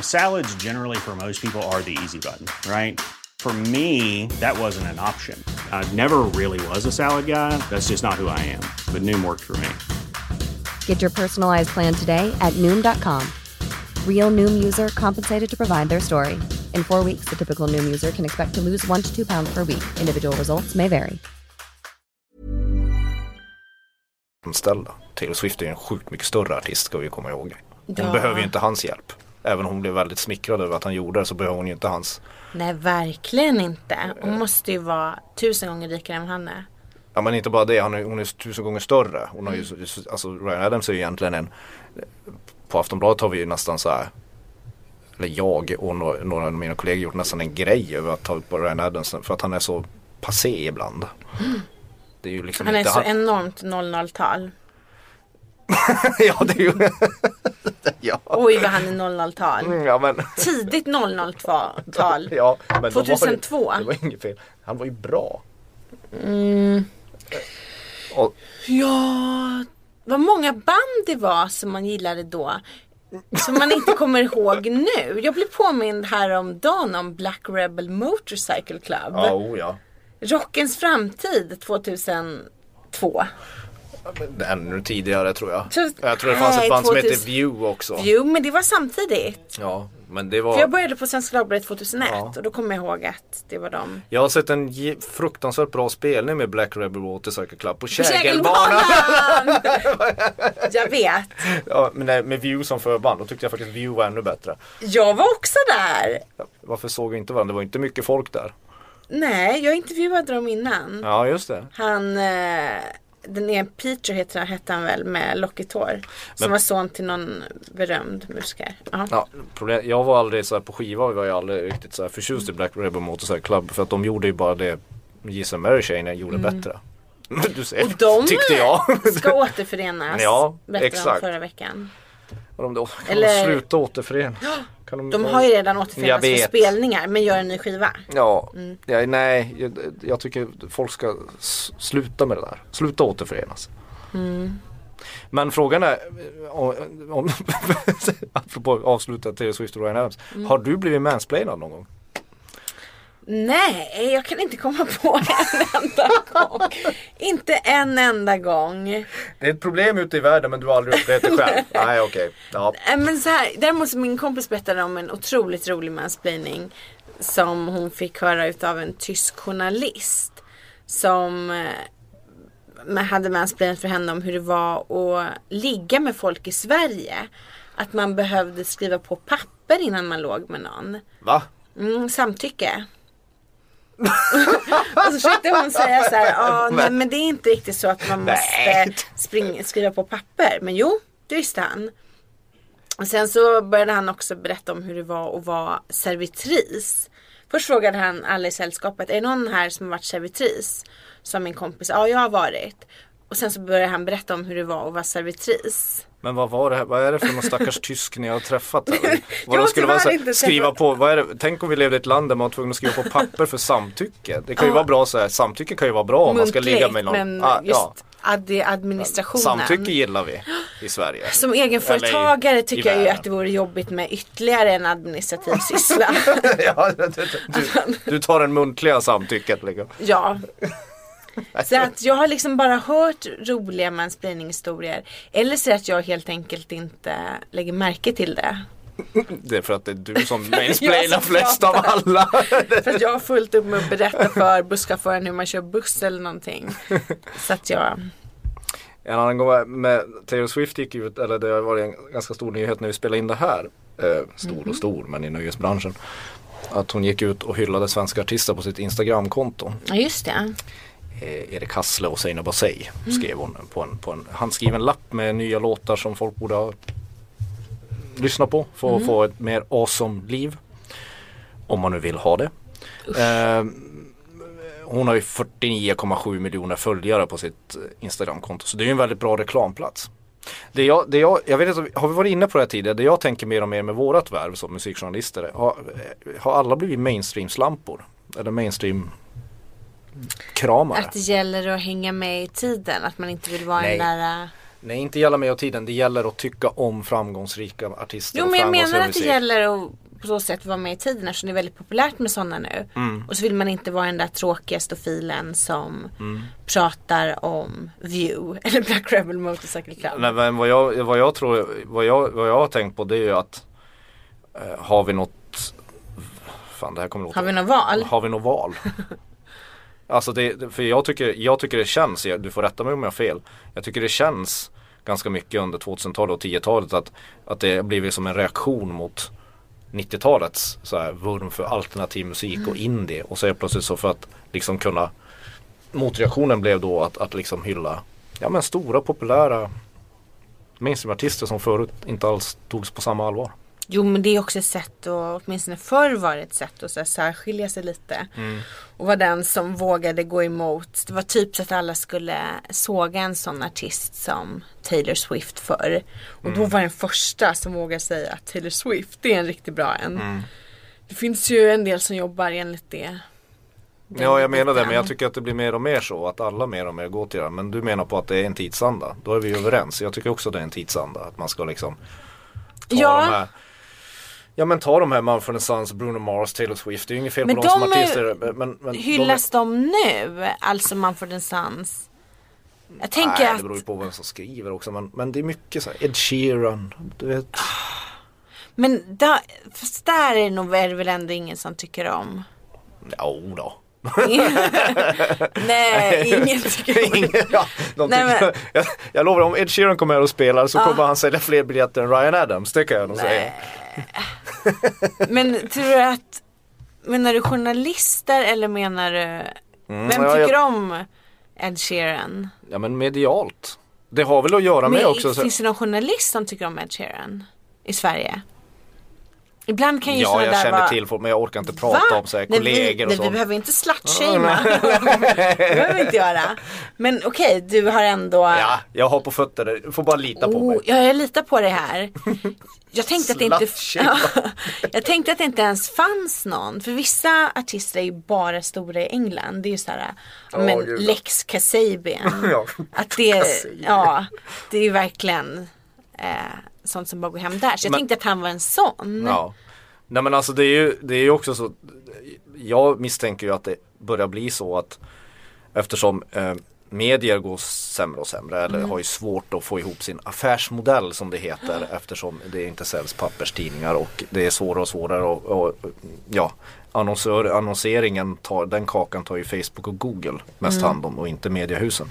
Salads, generally, for most people, are the easy button, right? For me, that wasn't an option. I never really was a salad guy. That's just not who I am. But Noom worked for me. Get your personalized plan today at Noom.com. Real Noom user compensated to provide their story. In four weeks, the typical Noom user can expect to lose one to two pounds per week. Individual results may vary. anställda. Taylor Swift är en sjukt mycket större artist ska vi komma ihåg. Hon Ja. behöver ju inte hans hjälp. Även om hon blev väldigt smickrad över att han gjorde det så behöver hon ju inte hans. Nej, verkligen inte. Hon måste ju vara tusen gånger rikare än han är. Ja men inte bara det, han är, hon är tusen gånger större. Hon har ju, alltså Ryan Adams är ju egentligen en På Aftonbladet har vi ju nästan så här Eller jag och några, några av mina kollegor gjort nästan en grej över att ta upp Ryan Adams för att han är så passé ibland. Det är ju liksom Han är inte så enormt 00-tal. Ja det är ju ja. Oj vad han är 00-tal. ja men Tidigt 00-tal. Ja, men då var 2002. Det, det var inget fel. Han var ju bra. Mm. Och, Ja, vad många band det var som man gillade då. som man inte kommer ihåg nu. Jag blev påmind häromdagen om Black Rebel Motorcycle Club. Ja, oh, ja. Rockens framtid 2002. Ännu tidigare tror jag. Så- jag tror det fanns nej, ett band som 2000 hette View också. Jo men det var samtidigt. Ja, men det var För jag började på Svenska Dagbladet 2001 Ja. och då kommer jag ihåg att det var de. Jag har sett en fruktansvärt bra spelning med Black Rebel Motorcycle Club på. Kägelbanan! jag vet. ja, men nej, med View som förband, då tyckte jag faktiskt View var ännu bättre. Jag var också där. Varför såg vi inte varandra? Det var inte mycket folk där. Nej, jag intervjuade dem innan. Ja, just det. Han, eh, den är Peter heter, han- hette han väl med lockigt hår. Som var son till någon berömd musiker. Ja. Ja, problem, jag var aldrig så här på skiva, var jag aldrig riktigt så här förtjust i Black Rebel Motorcycle Club. För att de gjorde ju bara det Gissa Mary Chain gjorde bättre. Du ser, Mm. Och de tyckte jag. ska återförenas. Ja, berättade exakt. de förra veckan. Och de då, kan Eller- de sluta återförenas? Kan De har ju redan återförenats för spelningar men gör en ny skiva. Ja, Mm. ja nej, jag, jag tycker folk ska sluta med det där. Sluta återförenas. Mm. Men frågan är, om, om apropå avsluta Taylor Swift och Ryan Adams. Mm. Har du blivit mansplainad någon gång? Nej, jag kan inte komma på en enda gång. Inte en enda gång. Det är ett problem ute i världen men du har aldrig upplevt det själv. nej okej. Ja. Äh, Men så här, däremot så min kompis berättade om en otroligt rolig mansplaining som hon fick höra utav en tysk journalist som eh, hade mansplainat för henne om hur det var att ligga med folk i Sverige. Att man behövde skriva på papper innan man låg med någon. Va? Mm, samtycke. Och så försökte hon säga så här, ah, nej men det är inte riktigt så att man måste springa, skriva på papper. Men jo, det visste han. Och sen så började han också berätta om hur det var att vara servitris. Först frågade han alla i sällskapet, är det någon här som har varit servitris? Sa min kompis, ja jag har varit. Och sen så började han berätta om hur det var att vara servitris. Men vad var det här? Vad är det för någon stackars tysk ni har träffat? Jag Vad de skulle vara så här, skriva träffat- på, vad är det? Tänk om vi levde i ett land där man var tvungen att skriva på papper för samtycke. Det kan ju vara bra så här, samtycke kan ju vara bra om man ska ligga med någon. men Ah, just ja. ad- administrationen. Samtycke gillar vi i Sverige. Som egenföretagare i- tycker i jag ju att det vore jobbigt med ytterligare en administrativ syssla. ja, du, du, du tar den muntliga samtycket liksom. ja. Så att jag har liksom bara hört roliga mansplaining-historier. Eller så att jag helt enkelt inte lägger märke till det. Det är för att det är du som mansplainar flest av alla. För att jag har fullt upp med att berätta för busschauffören hur man kör buss eller någonting. Så att jag, En annan gång med Taylor Swift gick ut, eller det har varit en ganska stor nyhet när vi spelade in det här. Eh, stor Mhm. och stor, men i nöjesbranschen. Att hon gick ut och hyllade svenska artister på sitt Instagramkonto. ja just det. Eh, Erik Hassle och Seinabo Basey Mm. skrev hon på en, på en handskriven lapp med nya låtar som folk borde ha lyssnat på för Mm. att få ett mer awesome liv. Om man nu vill ha det. Eh, hon har ju 49,7 miljoner följare på sitt Instagramkonto så det är ju en väldigt bra reklamplats. Det jag, det jag, jag vet inte, har vi varit inne på det här tidigare? Det jag tänker mer och mer med vårat värv som musikjournalister. Har, har alla blivit mainstream-slampor? Eller mainstream kramare? Att det gäller att hänga med i tiden. Att man inte vill vara Nej. den där... äh, Nej inte gälla med och tiden, det gäller att tycka om framgångsrika artister Jo men jag menar att det gäller att på så sätt vara med i tiden eftersom det är väldigt populärt med sådana nu. Mm. Och så vill man inte vara den där tråkiga stofilen som Mm. pratar om View eller Black Rebel Motorcycle Club. Nej, men vad jag, vad jag tror, vad jag, vad jag har tänkt på det är ju att eh, har vi något Fan det här kommer låta Har vi något val? Har vi något val? alltså det, för jag tycker, jag tycker det känns, du får rätta mig om jag har fel Jag tycker det känns ganska mycket under 2000-talet och 10-talet att, att det har blivit som en reaktion mot 90-talets så här vurm för alternativ musik och Mm. indie och så är plötsligt så för att liksom kunna Motreaktionen blev då att, att liksom hylla Ja men stora populära mainstreamartister som förut inte alls togs på samma allvar. Jo men det är också ett sätt att, åtminstone förr var det ett sätt att så här, särskilja sig lite. Mm. Och vara den som vågade gå emot. Det var typ så att alla skulle såga en sån artist som Taylor Swift förr. Och Mm. då var den första som vågade säga att Taylor Swift det är en riktigt bra en. Mm. Det finns ju en del som jobbar enligt det. Ja jag menar det men jag tycker att det blir mer och mer så att alla mer och mer går till det. Men du menar på att det är en tidsanda. Då är vi överens. Jag tycker också det är en tidsanda. Att man ska liksom Ta Ja. de här Ja men ta de här Mumford Sons, Bruno Mars, Taylor Swift. Det är ju inget fel Men på dem som är- artister. Men, men Hyllas de de nu? Alltså Mumford Sons? Jag är, tänker Nej att... det beror ju på vem som skriver också. Men, men det är mycket så här, Ed Sheeran. Du vet. Men där, fast där är det nog är det väl ändå ingen som tycker om. Jo då. Nej, ingen tycker om. Ingen, ja, de Nej, tycker, men- jag, jag lovar om Ed Sheeran kommer här och spelar så kommer han sälja fler biljetter än Ryan Adams. Det kan jag nog säga. Men tror du att, menar du journalister eller menar du, vem Mm, ja, tycker jag- om Ed Sheeran? Ja men medialt. Det har väl att göra med Men också. Så, finns det någon journalist som tycker om Ed Sheeran? I Sverige? Ibland kan ju ja jag där känner vara... till folk men jag orkar inte prata om så här, Nej, kollegor vi, och nej, vi behöver inte slutshamea. det behöver vi inte göra. Men okej, du har ändå... Ja, jag har på fötter. Du får bara lita på Oh, mig. ja, jag litar på det här. Jag tänkte, att det inte, jag tänkte att det inte ens fanns någon. För vissa artister är ju bara stora i England. Det är ju såhär, ja, men gud. Lex Kasabian. Ja, att det, ja, det är ju verkligen eh, sånt som bara går hem där. Så jag Men- tänkte att han var en sån. Ja. Nej men alltså det är ju, det är ju också så. Jag misstänker ju att det börjar bli så att eftersom eh, medier går sämre och sämre eller har ju svårt att få ihop sin affärsmodell som det heter eftersom det inte säljs papperstidningar och det är svårare och svårare och, och ja annonsör, annonseringen tar, den kakan tar ju Facebook och Google mest hand om och inte mediehusen.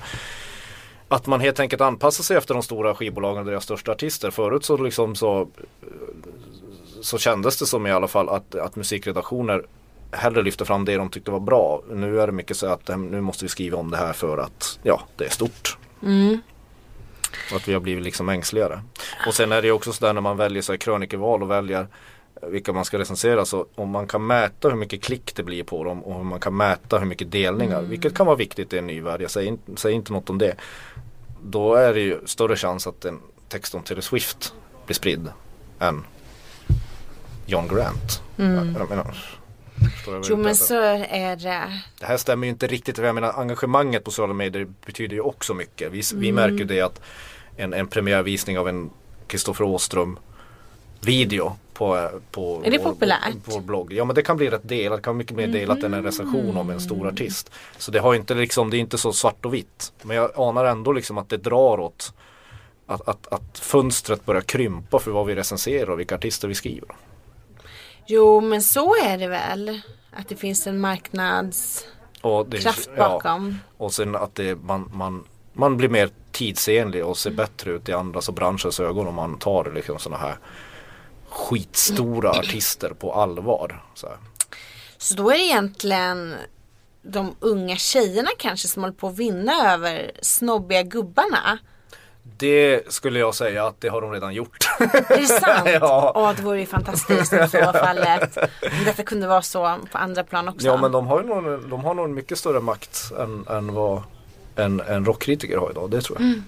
Att man helt enkelt anpassar sig efter de stora skivbolagen och deras största artister. Förut så liksom så så kändes det som i alla fall att, att musikredaktioner hellre lyfte fram det de tyckte var bra. Nu är det mycket så att nu måste vi skriva om det här för att ja, det är stort. Och att vi har blivit liksom ängsligare. Och sen är det ju också sådär när man väljer så här krönikeval och väljer vilka man ska recensera så om man kan mäta hur mycket klick det blir på dem och om man kan mäta hur mycket delningar, vilket kan vara viktigt i en ny värld, jag säger, säger inte något om det. Då är det ju större chans att en text om Taylor Swift blir spridd än John Grant. Jag, jag menar, jag Jo men så är det. det här stämmer ju inte riktigt. Jag menar engagemanget på sociala medier betyder ju också mycket. Vi, vi märker ju det att en, en premiärvisning av en Kristoffer Åström video på, på, Är det vår, populärt? vår blogg. Ja men det kan bli rätt delat. Det kan vara mycket mer delat än en recension om en stor artist. Så det har inte liksom, det är inte så svart och vitt. Men jag anar ändå liksom att det drar åt att, att, att fönstret börjar krympa för vad vi recenserar och vilka artister vi skriver. Jo men så är det väl. Att det finns en marknadskraft det, bakom. Och sen att det, man, man, man blir mer tidsenlig och ser bättre ut i andras och branschens ögon om man tar liksom sådana här skitstora artister på allvar. Så här. Så då är det egentligen de unga tjejerna kanske som håller på att vinna över snobbiga gubbarna. Det skulle jag säga att det har de redan gjort. Är det sant? Ja. Åh, det vore ju fantastiskt om så var fallet. Om detta kunde vara så på andra plan också. ja men de har ju nog, de har nog en mycket större makt än, än vad en, en rockkritiker har idag. Det tror jag.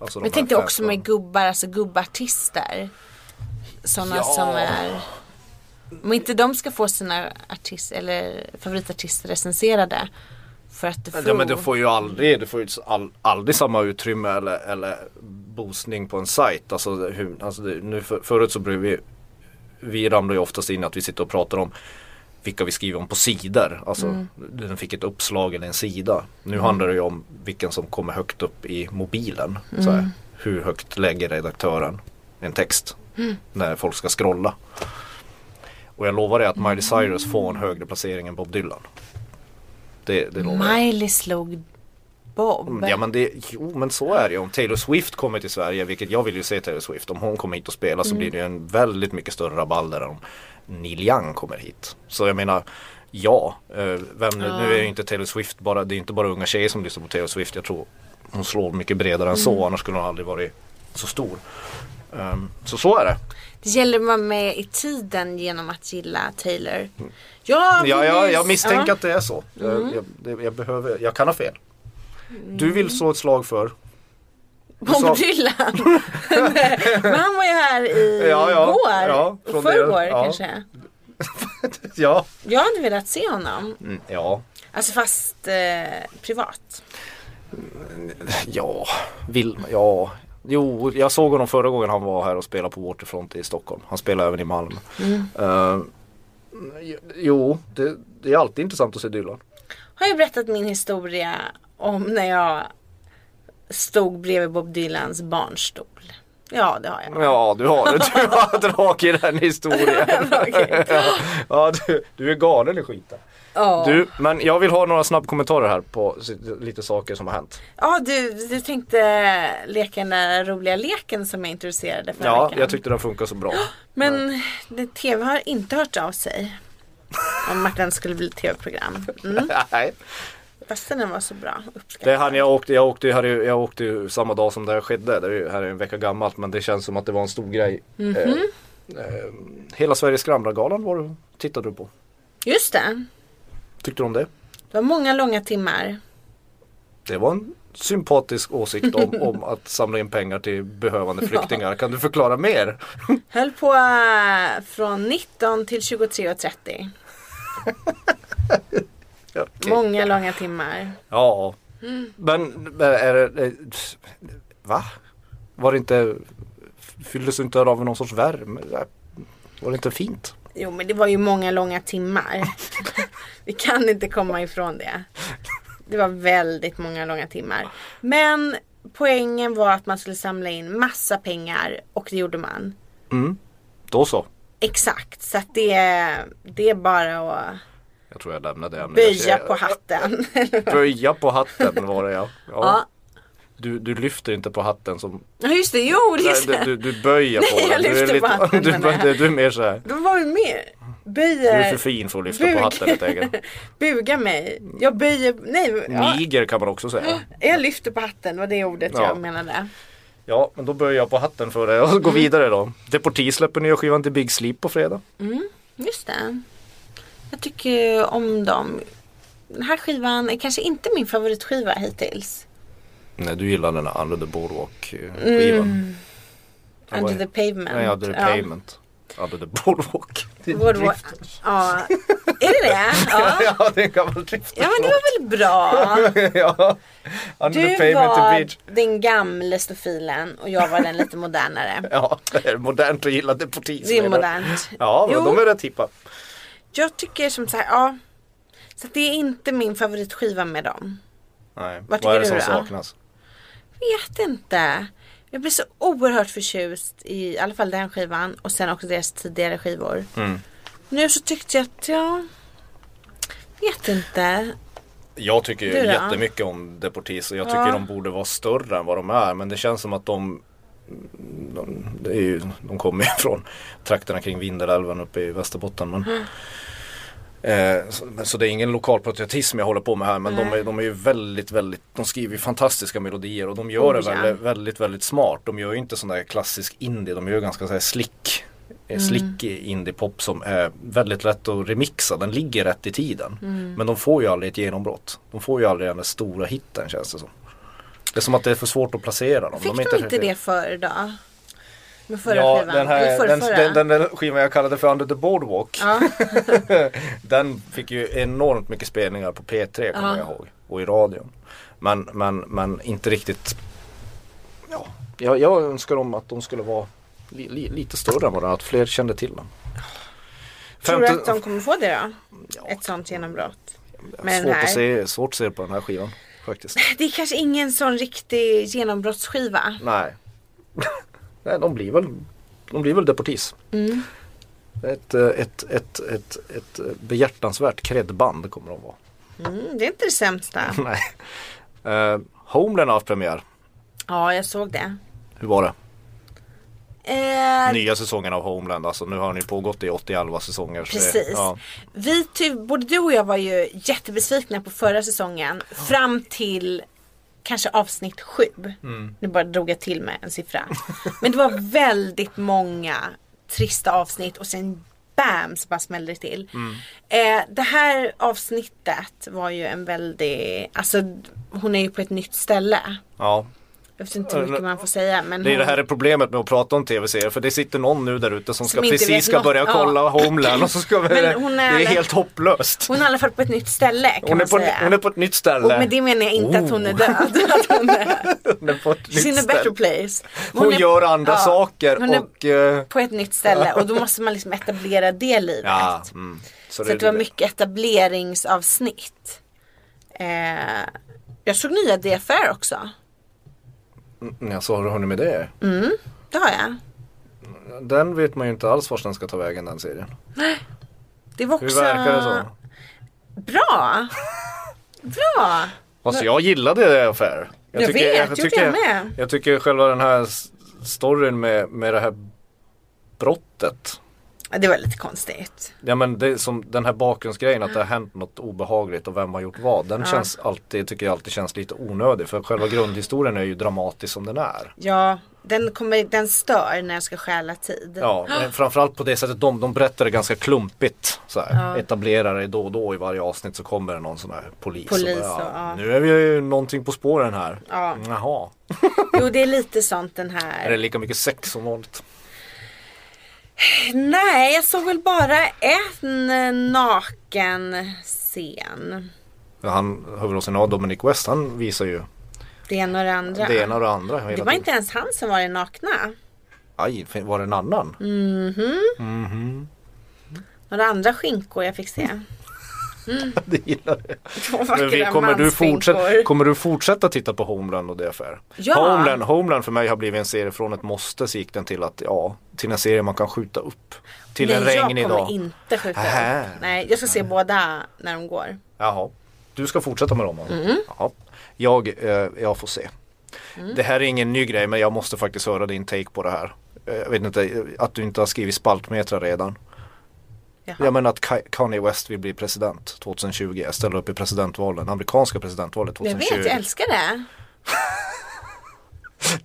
Alltså de Men jag tänkte också med gubbar, alltså gubbartister. Sådana Ja. som är Om inte de ska få sina artist eller favoritartister recenserade. För att du får, Ja men du får ju aldrig, du får ju all, aldrig samma utrymme eller, eller boostning på en sajt. Alltså, hur, alltså nu för, förut så blev vi, vi ramlar ju oftast in att vi sitter och pratar om vilka vi skriver om på sidor. Alltså den fick ett uppslag eller en sida. Nu handlar det ju om vilken som kommer högt upp i mobilen. Så här, hur högt lägger redaktören en text när folk ska scrolla. Och jag lovar dig att Miley Cyrus får en högre placering än Bob Dylan. Det, det lovar jag. Miley slog Bob. Ja men det, jo men så är det ju. Om Taylor Swift kommer till Sverige, vilket jag vill ju se Taylor Swift. Om hon kommer hit och spelar så blir det ju en väldigt mycket större rabalder än om Neil Young kommer hit. Så jag menar, ja. eh, Vem, Nu är ju inte Taylor Swift bara, det är inte bara unga tjejer som lyssnar på Taylor Swift. Jag tror hon slår mycket bredare än så, annars skulle hon aldrig varit så stor. Ehm, så så är det. Det gäller att vara med i tiden genom att gilla Taylor. Ja, Ja, ja, precis. jag misstänker Ja. att det är så. Jag, jag, det, jag, behöver, jag kan ha fel. Du vill slå ett slag för Bob Dylan. Men han var ju här i Ja, ja, går. ja, förrgår ja. kanske. Ja. Jag hade velat se honom. Mm, ja. Alltså fast eh, privat. Ja, vill ja. Jo, jag såg honom förra gången han var här och spelade på Waterfront i Stockholm. Han spelar även i Malmö. Eh, jo, det, det är alltid intressant att se Dylan. Har jag berättat min historia om när jag stod bredvid Bob Dylans barnstol? Ja, det har jag. Ja, du har det. Du har dragit den historien. Ja du, du är galen i skiten. Ja. Du, men jag vill ha några snabbkommentarer här på lite saker som har hänt. Ja, du, du tänkte leka den där roliga leken som jag introducerade förra Ja, veckan. jag tyckte den funkar så bra. Men det, TV har inte hört av sig. Om att den skulle bli TV-program. Mm. Nej. Fast den var så bra. Det hann jag åkte, jag åkte, jag hade, jag åkte samma dag som det här skedde. Det är här är en vecka gammalt men det känns som att det var en stor grej. Mhm. Eh, eh, hela Sveriges skramlargalan var du, tittade du på. Just det. Tyckte du om det? Det var många långa timmar. Det var en sympatisk åsikt om, om att samla in pengar till behövande flyktingar. Kan du förklara mer? Höll på äh, från 19 till 23.30. Ja, okej. Många långa timmar. Ja, men men är det, eh, va? Var det inte, fylldes inte av någon sorts värme? Var det inte fint? Jo men det var ju många långa timmar. Vi kan inte komma ifrån det. Det var väldigt många långa timmar. Men poängen var att man skulle samla in massa pengar och det gjorde man. Då så. Exakt, så att det, det är bara att Jag tror jag lämnade det ämnet. böja på hatten. Böja på hatten var det ja. ja. ja. Du, du lyfter inte på hatten som ja just det, jo det just du, det. du, du böjer Nej, på jag den. Du är, lyfter på hatten, du, jag. du är mer såhär. Då var vi med. Du Böjer. är för fin för att lyfta på hatten egen. Buga mig. Jag böjer, nej. Ja, Niger kan man också säga. jag lyfter på hatten var det ordet Ja. jag menade. Ja, men då böjer jag på hatten för det och Mm. går vidare då. Deportee släpper nya skivan till Big Sleep på fredag. Just det. Jag tycker om dem. Den här skivan är kanske inte min favoritskiva hittills. Nej, du gillar den här Under the Boardwalk eh, vad Under the pavement. Nej, Under the. Pavement. Under the Boardwalk. Det är Boardwalk. Ja. Är det det? Ja. ja, det är en gammal drift. Ja men det var väl bra. ja. Under the Du Pavement to var Bridge. den gamla stofilen och jag var den lite modernare. Ja, det är modernt att gilla Deportee. Det är modernt. Ja, men Jo. de är rätt hippa. Jag tycker som så här, ja. Så det är inte min favoritskiva med dem. Nej, Vad vad är det som du då? saknas? Vet inte. Jag blir så oerhört förtjust i, i alla fall den skivan och sen också deras tidigare skivor. Mm. Nu så tyckte jag att jag vet inte. Jag tycker ju jättemycket om Deportees och jag tycker Ja. de borde vara större än vad de är. Men det känns som att de de, det är ju, de kommer ju från trakterna kring Vindelälven uppe i Västerbotten. Men, Mm. Eh, så, det är ingen lokal patriotism jag håller på med här. Men de är, de är ju väldigt, väldigt, de skriver ju fantastiska melodier och de gör Oh, det ja. väldigt, väldigt, väldigt smart. De gör ju inte sån där klassisk indie, de gör ganska så här slick. eh, Mm. Slick indie-pop som är väldigt lätt att remixa, den ligger rätt i tiden. Mm. Men de får ju aldrig ett genombrott. De får ju aldrig den stora hitten känns det som. Det är som att det är för svårt att placera dem. Fick de är de inte det förr då? Med förra Ja, skivan? den, här, den, den, den, den skivan jag kallade för Under the Boardwalk. Ja. den fick ju enormt mycket spelningar på P3 kommer Ja. jag ihåg. Och i radion. Men, men, men inte riktigt. Ja, jag, jag önskar dem att de skulle vara li, li, lite större än vad de är. Att fler kände till dem. Tror du att de kommer få det då? Ett sånt genombrott? med den svårt, att se, svårt att se på den här skivan. Faktiskt. Det är kanske ingen sån riktig genombrottsskiva. Nej. Nej, de blir väl, de blir väl deportees. Mm. Ett, eh, ett, ett, ett, ett behjärtansvärt kreddband kommer de vara. Mm, det är inte det sämsta. Nej. Uh, Homeland har haft premiär. Ja, jag såg det. Hur var det? Eh, Nya säsongen av Homeland. Alltså nu har ni pågått i 80 säsonger. så det- Precis. Ja. Vi, ty, både du och jag var ju jättebesvikna på förra säsongen. Fram till kanske avsnitt sju. Mm. Nu bara drog jag till med en siffra. Men det var väldigt många trista avsnitt och sen bam så bara smällde det till. Mm. Eh, det här avsnittet var ju en väldigt, alltså hon är ju på ett nytt ställe. ja. Jag vet inte hur mycket man får säga men Det är hon, det här är problemet med att prata om tv-serier för det sitter någon nu där ute som, ska inte vet precis ska något. börja Ja. kolla Homeland och så ska vi, hon är- det är helt hopplöst. hon är i alla fall på ett nytt ställe kan Hon är, man på, säga. hon är på ett nytt ställe. och med det menar jag inte att hon är Oh. död. att hon, är, Hon är på ett she's in nytt a better ställe. place. Hon, är- gör andra ja, saker hon är och eh, på ett nytt ställe och då måste man liksom etablera det livet. ja, mm. så, Så att det var mycket etableringsavsnitt. Eh, jag såg nya DFR också. Mm, Ja, så har du hunnit med det? Det har jag. Den vet man ju inte alls vart den ska ta vägen den serien. Det var Hur också verkar det så? bra. Bra. Alltså jag gillade det affär. Jag vet, gjorde jag med. jag tycker själva den här storyn med, med det här brottet. Ja, Det var lite konstigt. Ja men det som den här bakgrundsgrejen att det har hänt något obehagligt och vem har gjort vad. Den känns alltid, tycker jag alltid känns lite onödig. För själva grundhistorien är ju dramatisk som den är. Ja, den, kommer, den stör när jag ska stjäla tid. Ja, framförallt på det sättet de, de berättar det ganska klumpigt. Så här. Etablerar det då och då i varje avsnitt så kommer det någon sån här polis. Polis och bara, och, ja. Nu är vi ju någonting på spåren här. Ja. Jaha. Jo, det är lite sånt den Är det här. lika mycket sex som vanligt? Nej, jag såg väl bara en naken scen. Ja, Han, huvudrollen Dominic West, han visar ju Det ena och det andra. det ena och det andra. det var tiden. inte ens han som var den nakna. Aj, var det en annan? Några andra skinkor jag fick se. det gillar jag. Men vi, kommer, du fortsätta, kommer du fortsätta titta på Homeland och affär? Ja. Homeland, Homeland för mig har blivit en serie från ett måste så gick den till att ja, till en serie man kan skjuta upp. Till en Nej, jag regnig kommer dag. inte skjuta Nähä. upp. Nej, jag ska se båda när de går. Jaha. Du ska fortsätta med dem? Mm. Jaha. Jag, eh, jag får se. Mm. Det här är ingen ny grej men jag måste faktiskt höra din take på det här. Eh, Jag vet inte, att du inte har skrivit spaltmetrar redan. Jaha. Jag menar att Ka- Kanye West vill bli president 2020. Jag ställer upp i presidentvalen, amerikanska presidentvalet Jag 2020. vet, jag älskar det.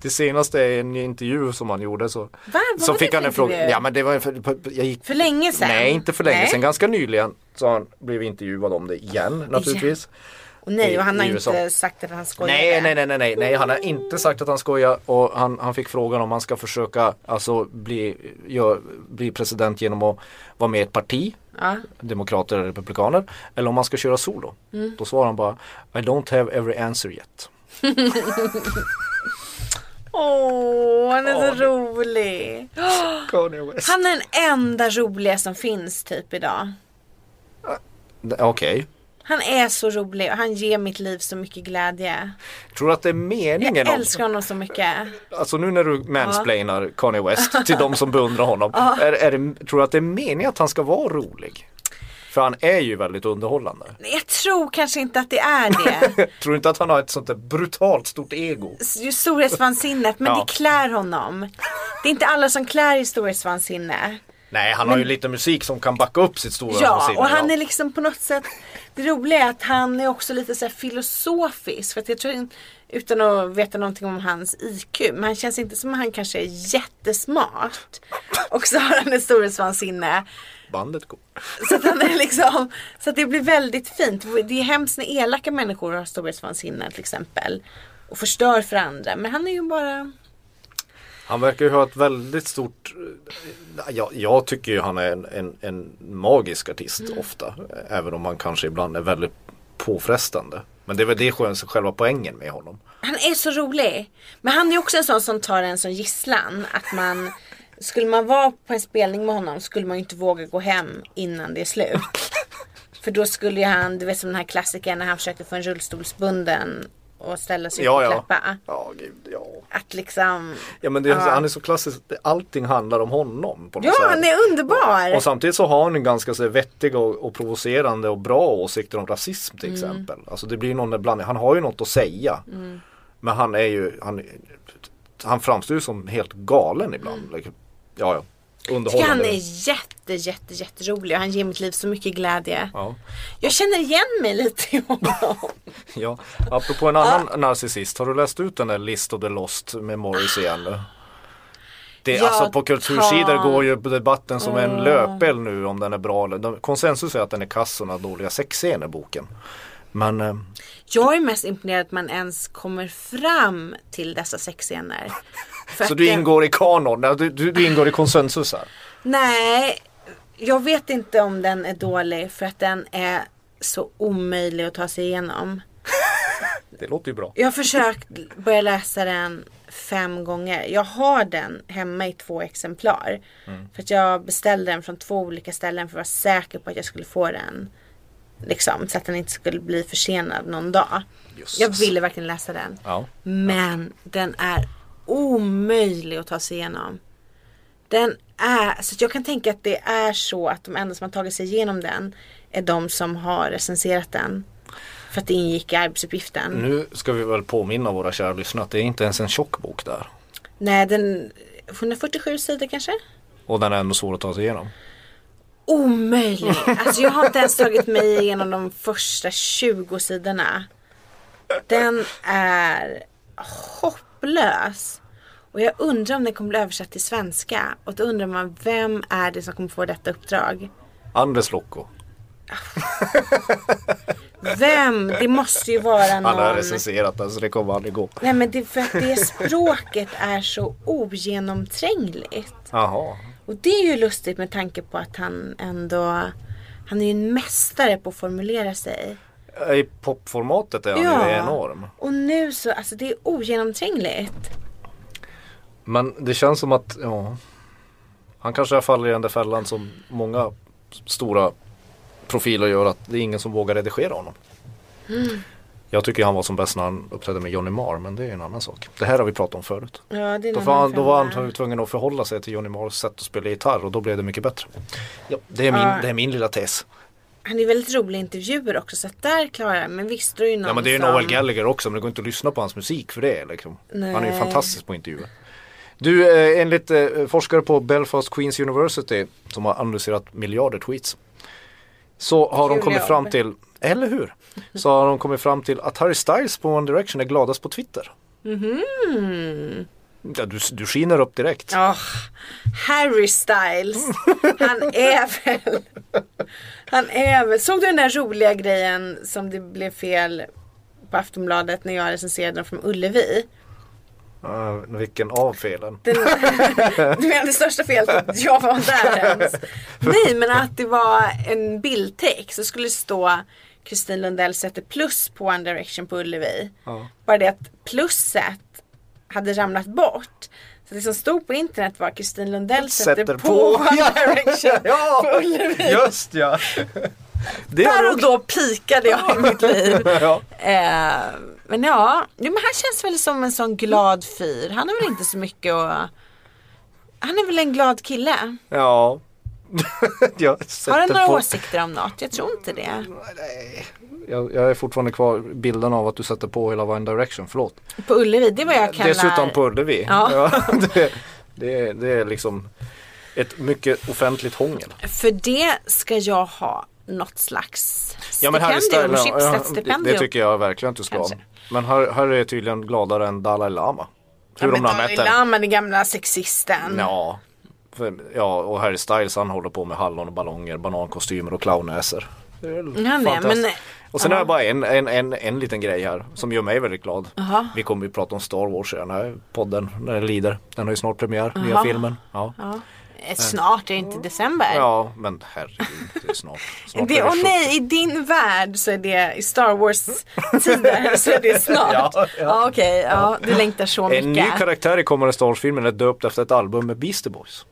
Det senaste är en intervju som han gjorde så, Va? Vad så var fick han en fråga. Ja men det var för, jag gick, För länge sedan? Nej inte för länge Nej. sedan, ganska nyligen. Så han blev intervjuad om det igen naturligtvis. Och nej, och han har inte sagt att han skojar. Nej, nej, nej, nej, nej, nej, han har inte sagt att han skojar och han, han fick frågan om han ska försöka alltså bli, gör, bli president genom att vara med i ett parti, Ja. demokrater eller republikaner, eller om han ska köra solo. Mm. Då svarar han bara I don't have every answer yet. Åh, han är så rolig. West. Han är den enda roliga som finns typ idag. Okej. Han är så rolig och han ger mitt liv så mycket glädje. Tror du att det är meningen? Jag om- älskar honom så mycket. Alltså nu när du mansplainar Kanye West till de som beundrar honom. Är, är det, tror du att det är meningen att han ska vara rolig? För han är ju väldigt underhållande. Jag tror kanske inte att det är det. Tror du inte att han har ett sånt där brutalt stort ego? Storhetsvansinnet, men Ja. det klär honom. Det är inte alla som klär i storhetsvansinne. Nej, han har ju lite musik som kan backa upp sitt stora Ja, vansinne, och han ja. är liksom på något sätt Det roliga är att han är också lite så här filosofisk. För att jag tror, utan att veta någonting om hans IQ. Men han känns inte som att han kanske är jättesmart. Och så har han ett storhetsvansinne. Bandet går. Så att han är liksom Så att det blir väldigt fint. Det är hemskt när elaka människor har storhetsvansinne till exempel. Och förstör för andra. Men han är ju bara Han verkar ju ha ett väldigt stort jag, jag tycker ju han är en, en, en magisk artist Mm. ofta. Även om han kanske ibland är väldigt påfrestande. Men det är väl det som är själva poängen med honom. Han är så rolig. Men han är också en sån som tar en som gisslan. Att man Skulle man vara på en spelning med honom skulle man ju inte våga gå hem innan det är slut. För då skulle ju han, du vet som den här klassikern när han försökte få en rullstolsbunden och ställa sig upp Ja, och ja. klappa. Ja, gud, ja. Att liksom Ja men det, Ja. han är så klassisk. Allting handlar om honom. På något Ja sätt. han är underbar! Och samtidigt så har han en ganska så här, vettig och, och provocerande och bra åsikter om rasism till Mm. exempel. Alltså det blir någon blandning. Han har ju något att säga. Mm. Men han är ju, han, han framstår ju som helt galen ibland. Like, ja, ja. Mm. Tycker han Underhållande. är jätte jätte jätterolig och han ger mitt liv så mycket glädje. Ja. Jag känner igen mig lite i honom. ja. Apropå en annan narcissist. Har du läst ut den där List of the Lost med Morris igen nu? Det, Ja, alltså på kultursidor ta- går ju debatten som en löpeld nu om den är bra eller Konsensus är att den är kass och dåliga sexscener boken. Men eh, Jag är mest imponerad att man ens kommer fram till dessa sexscener. Så du ingår i kanon, Ja, du, du, du ingår i konsensus här. Nej, jag vet inte om den är dålig för att den är så omöjlig att ta sig igenom. Det låter ju bra. Jag har försökt börja läsa den fem gånger. Jag har den hemma i två exemplar. För att jag beställde den från två olika ställen för att vara säker på att jag skulle få den. Liksom, så att den inte skulle bli försenad någon dag. Jösses. Jag ville verkligen läsa den. Ja. Men den är omöjlig att ta sig igenom. Den är, så jag kan tänka att det är så att de enda som har tagit sig igenom den är de som har recenserat den. För att det ingick i arbetsuppgiften. Nu ska vi väl påminna våra kära lyssnare att det är inte ens en tjock bok där. Nej, den 147 sidor kanske? Och den är ändå svår att ta sig igenom. Omöjlig. Alltså jag har inte ens tagit mig igenom de första 20 sidorna. Den är hopplös. Och jag undrar om den kommer bli översatt till svenska. Och då undrar man vem är det som kommer få detta uppdrag? Andres Locco. Vem? Det måste ju vara Han har någon. recenserat den så det kommer aldrig gå. Nej men det, för att det språket är så ogenomträngligt. Jaha. Och det är ju lustigt med tanke på att han ändå Han är ju en mästare på att formulera sig. I popformatet är han Ja. ju enorm. Och nu så, alltså det är ogenomträngligt. Men det känns som att, ja. Han kanske faller i den där fällan som många stora profiler gör att det är ingen som vågar redigera honom. Mm. Jag tycker han var som bäst när han uppträdde med Johnny Marr men det är en annan sak. Det här har vi pratat om förut. Ja, det är Då var, han, då var han tvungen att förhålla sig till Johnny Marrs sätt att spela gitarr och då blev det mycket bättre. Ja, det, är min, Ja. det är min lilla tes. Han är väldigt rolig i intervjuer också så att där klarar jag Men visst då är ju någon Ja men det är som... Noel Gallagher också men det går inte att lyssna på hans musik för det. Liksom. Han är ju fantastisk på intervjuer. Du, eh, enligt eh, forskare på Belfast Queens University som har analyserat miljarder tweets. Så har de kommit jobb. fram till, eller hur? Så har de kommit fram till att Harry Styles på One Direction är gladast på Twitter. Mhm. Ja, du, du skiner upp direkt. Åh, Harry Styles. Han är väl. Han är väl. Såg du den där roliga grejen som det blev fel på Aftonbladet när jag recenserade den från Ullevi? Uh, vilken av felen? Den, du menar det största felet att jag var där ens? Nej men att det var en bildtext så skulle det stå Kristin Lundell sätter plus på One Direction på Ullevi. Ja. Bara det att plusset hade ramlat bort. Så det som stod på internet var Kristin Lundell sätter, Sätter på, på. One Direction Ja, på Ullevi. just ja. Det Där och då pikade jag i mitt liv. Ja. Eh, men ja, jo, men han känns väl som en sån glad fyr. Han har väl inte så mycket att... Han är väl en glad kille. Ja. jag Har han några på- åsikter om något? Jag tror inte det. Jag, jag är fortfarande kvar bilden av att du sätter på hela One Direction, förlåt. På Ullevi, det är vad jag kallar... Dessutom på Ullevi. Ja. det, det, är- det är liksom ett mycket offentligt hångel. För det ska jag ha något slags Ja stipendium, ja, ja, det, Schibsted-stipendium. det tycker jag verkligen att du ska ha. Men Harry, Harry är tydligen gladare än Dalai Lama. Hur ja, de har Dalai mätt den. Lama, den gamla sexisten. Ja. För, ja, och Harry Styles han håller på med hallon och ballonger, banankostymer och clownnäsor. Det är, fantastiskt. men- Och sen ja. har jag bara en, en, en, en liten grej här som gör mig väldigt glad. Jaha. Vi kommer ju prata om Star Wars i den här podden när den lider. Den har ju snart premiär, nya Jaha. filmen. Ja. Ja. Eh, Snart, är det inte december? ja, men herregud, det är snart. snart Det, är och 70. nej, i din värld så är det i Star Wars tider så är det snart. Ja, Ja, ja. okej, ja, du längtar så mycket. En ny karaktär i kommande Star Wars-filmen är döpt efter ett album med Beastie Boys.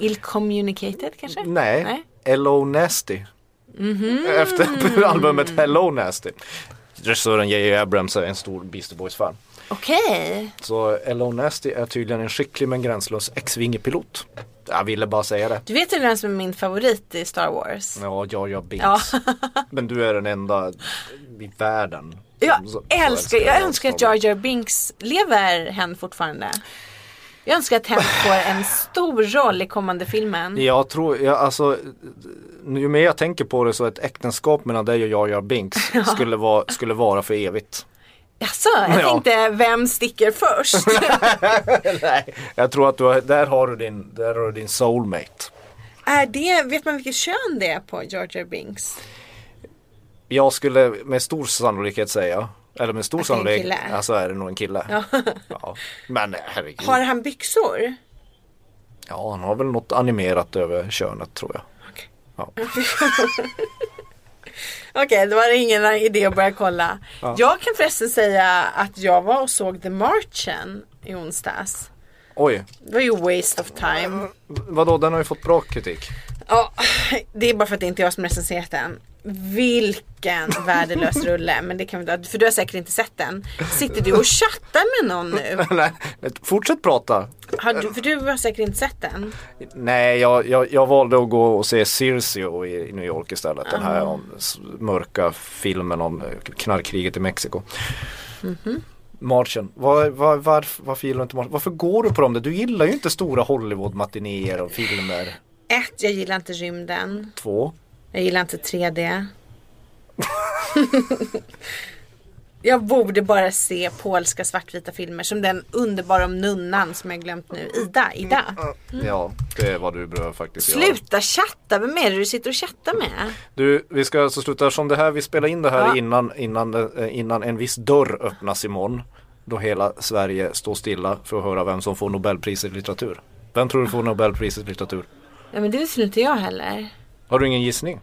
Ill communicated kanske? Nej, Nej. Hello Nasty. Efter albumet Hello Nasty. Regissören J.J. Abrams är en stor Beastie Boys-fan. Okej. Så Hello Nasty är tydligen en skicklig men gränslös X-vingepilot. Jag ville bara säga det. Du vet ju vem som är min favorit i Star Wars? Ja, Jar Jar Binks. Ja. Men du är den enda i världen. Jag älskar, jag önskar att. Jar Jar Binks, lever hen fortfarande? Jag önskar att hen får en stor roll i kommande filmen. Jag tror, jag, alltså ju mer jag tänker på det så ett äktenskap mellan dig och Jar Jar Binks skulle, vara, skulle vara för evigt. Jaså, jag Ja. tänkte vem sticker först? Nej, jag tror att du har, där har du din, där har du din soulmate. är det, vet man vilket kön det är på Jar Binks? Jag skulle med stor sannolikhet säga, eller med stor sannolikhet, kille. ja så är det nog en kille. Ja. Ja. Men herregud. Har han byxor? Ja, han har väl något animerat över könet tror jag. Okej, då var det ingen idé att börja kolla. Jag kan förresten säga att jag var och såg The Marchen i onsdags. Oj, Det var ju waste of time. vadå den har ju fått bra kritik. Ja, det är bara för att det inte är jag som recenserat den. Vilken värdelös rulle. Men det kan vi för du har säkert inte sett den. Sitter du och chattar med någon nu? Nej, fortsätt prata. Har du, för du har säkert inte sett den. Nej, jag, jag, jag valde att gå och se Circio i, i New York istället. Den här om, s- mörka filmen om eh, knarkkriget i Mexiko. Marchen, var, var, varför, varför gillar du inte Marchen? Varför går du på dem? där? Du gillar ju inte stora Hollywood-matinéer och filmer. Ett, jag gillar inte rymden. Två, Jag gillar inte 3D. jag borde bara se polska svartvita filmer som den underbara om nunnan som jag glömt nu. Ida, Ida. ja det är vad du behöver faktiskt göra. Sluta chatta, vem är det du sitter och chattar med? Du, vi ska alltså sluta som det här, vi spelar in det här Ja. innan, innan, eh, innan en viss dörr öppnas imorgon. Då hela Sverige står stilla för att höra vem som får Nobelpriset i litteratur. Vem tror du får Nobelpriset i litteratur? Ja men det väl inte jag heller. Har du ingen gissning?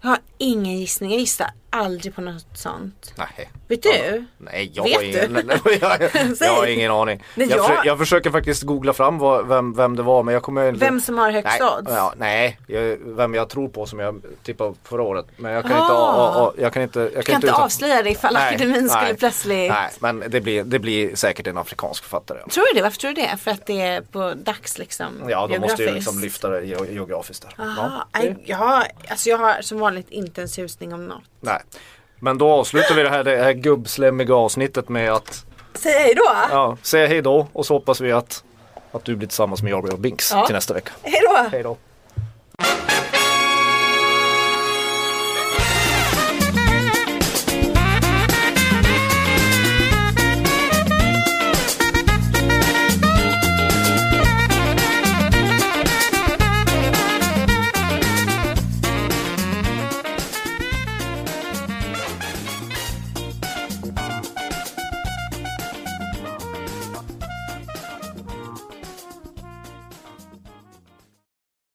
Jag har ingen gissning, jag gissar aldrig på något sånt. Nej. Vet du? Nej, jag Vet har du? ingen, nej, jag, jag har ingen aning. Nej, jag, försöker, jag försöker faktiskt googla fram vad, vem, vem det var men jag kommer inte Vem som har högst nej, odds? Ja, nej, vem jag tror på som jag tippade förra året. Men jag kan Ah. inte, a, a, jag kan inte, jag kan kan inte uttala- avslöja det ifall akademin skulle plötsligt... Nej, men det blir, det blir säkert en afrikansk författare. Tror du det? Varför tror du det? För att det är på dags liksom? Ja, de måste ju liksom lyfta det ge- geografiskt där. Aha, Ja, nej, jag, har, alltså jag har som vanligt inte en susning om något. Nej. Men då avslutar vi det här, det här gubbslemmiga avsnittet med att Säg hej då! ja, säga hej då och så hoppas vi att, att du blir tillsammans med Jarby och Binks Ja. till nästa vecka. Hej då! Hej då!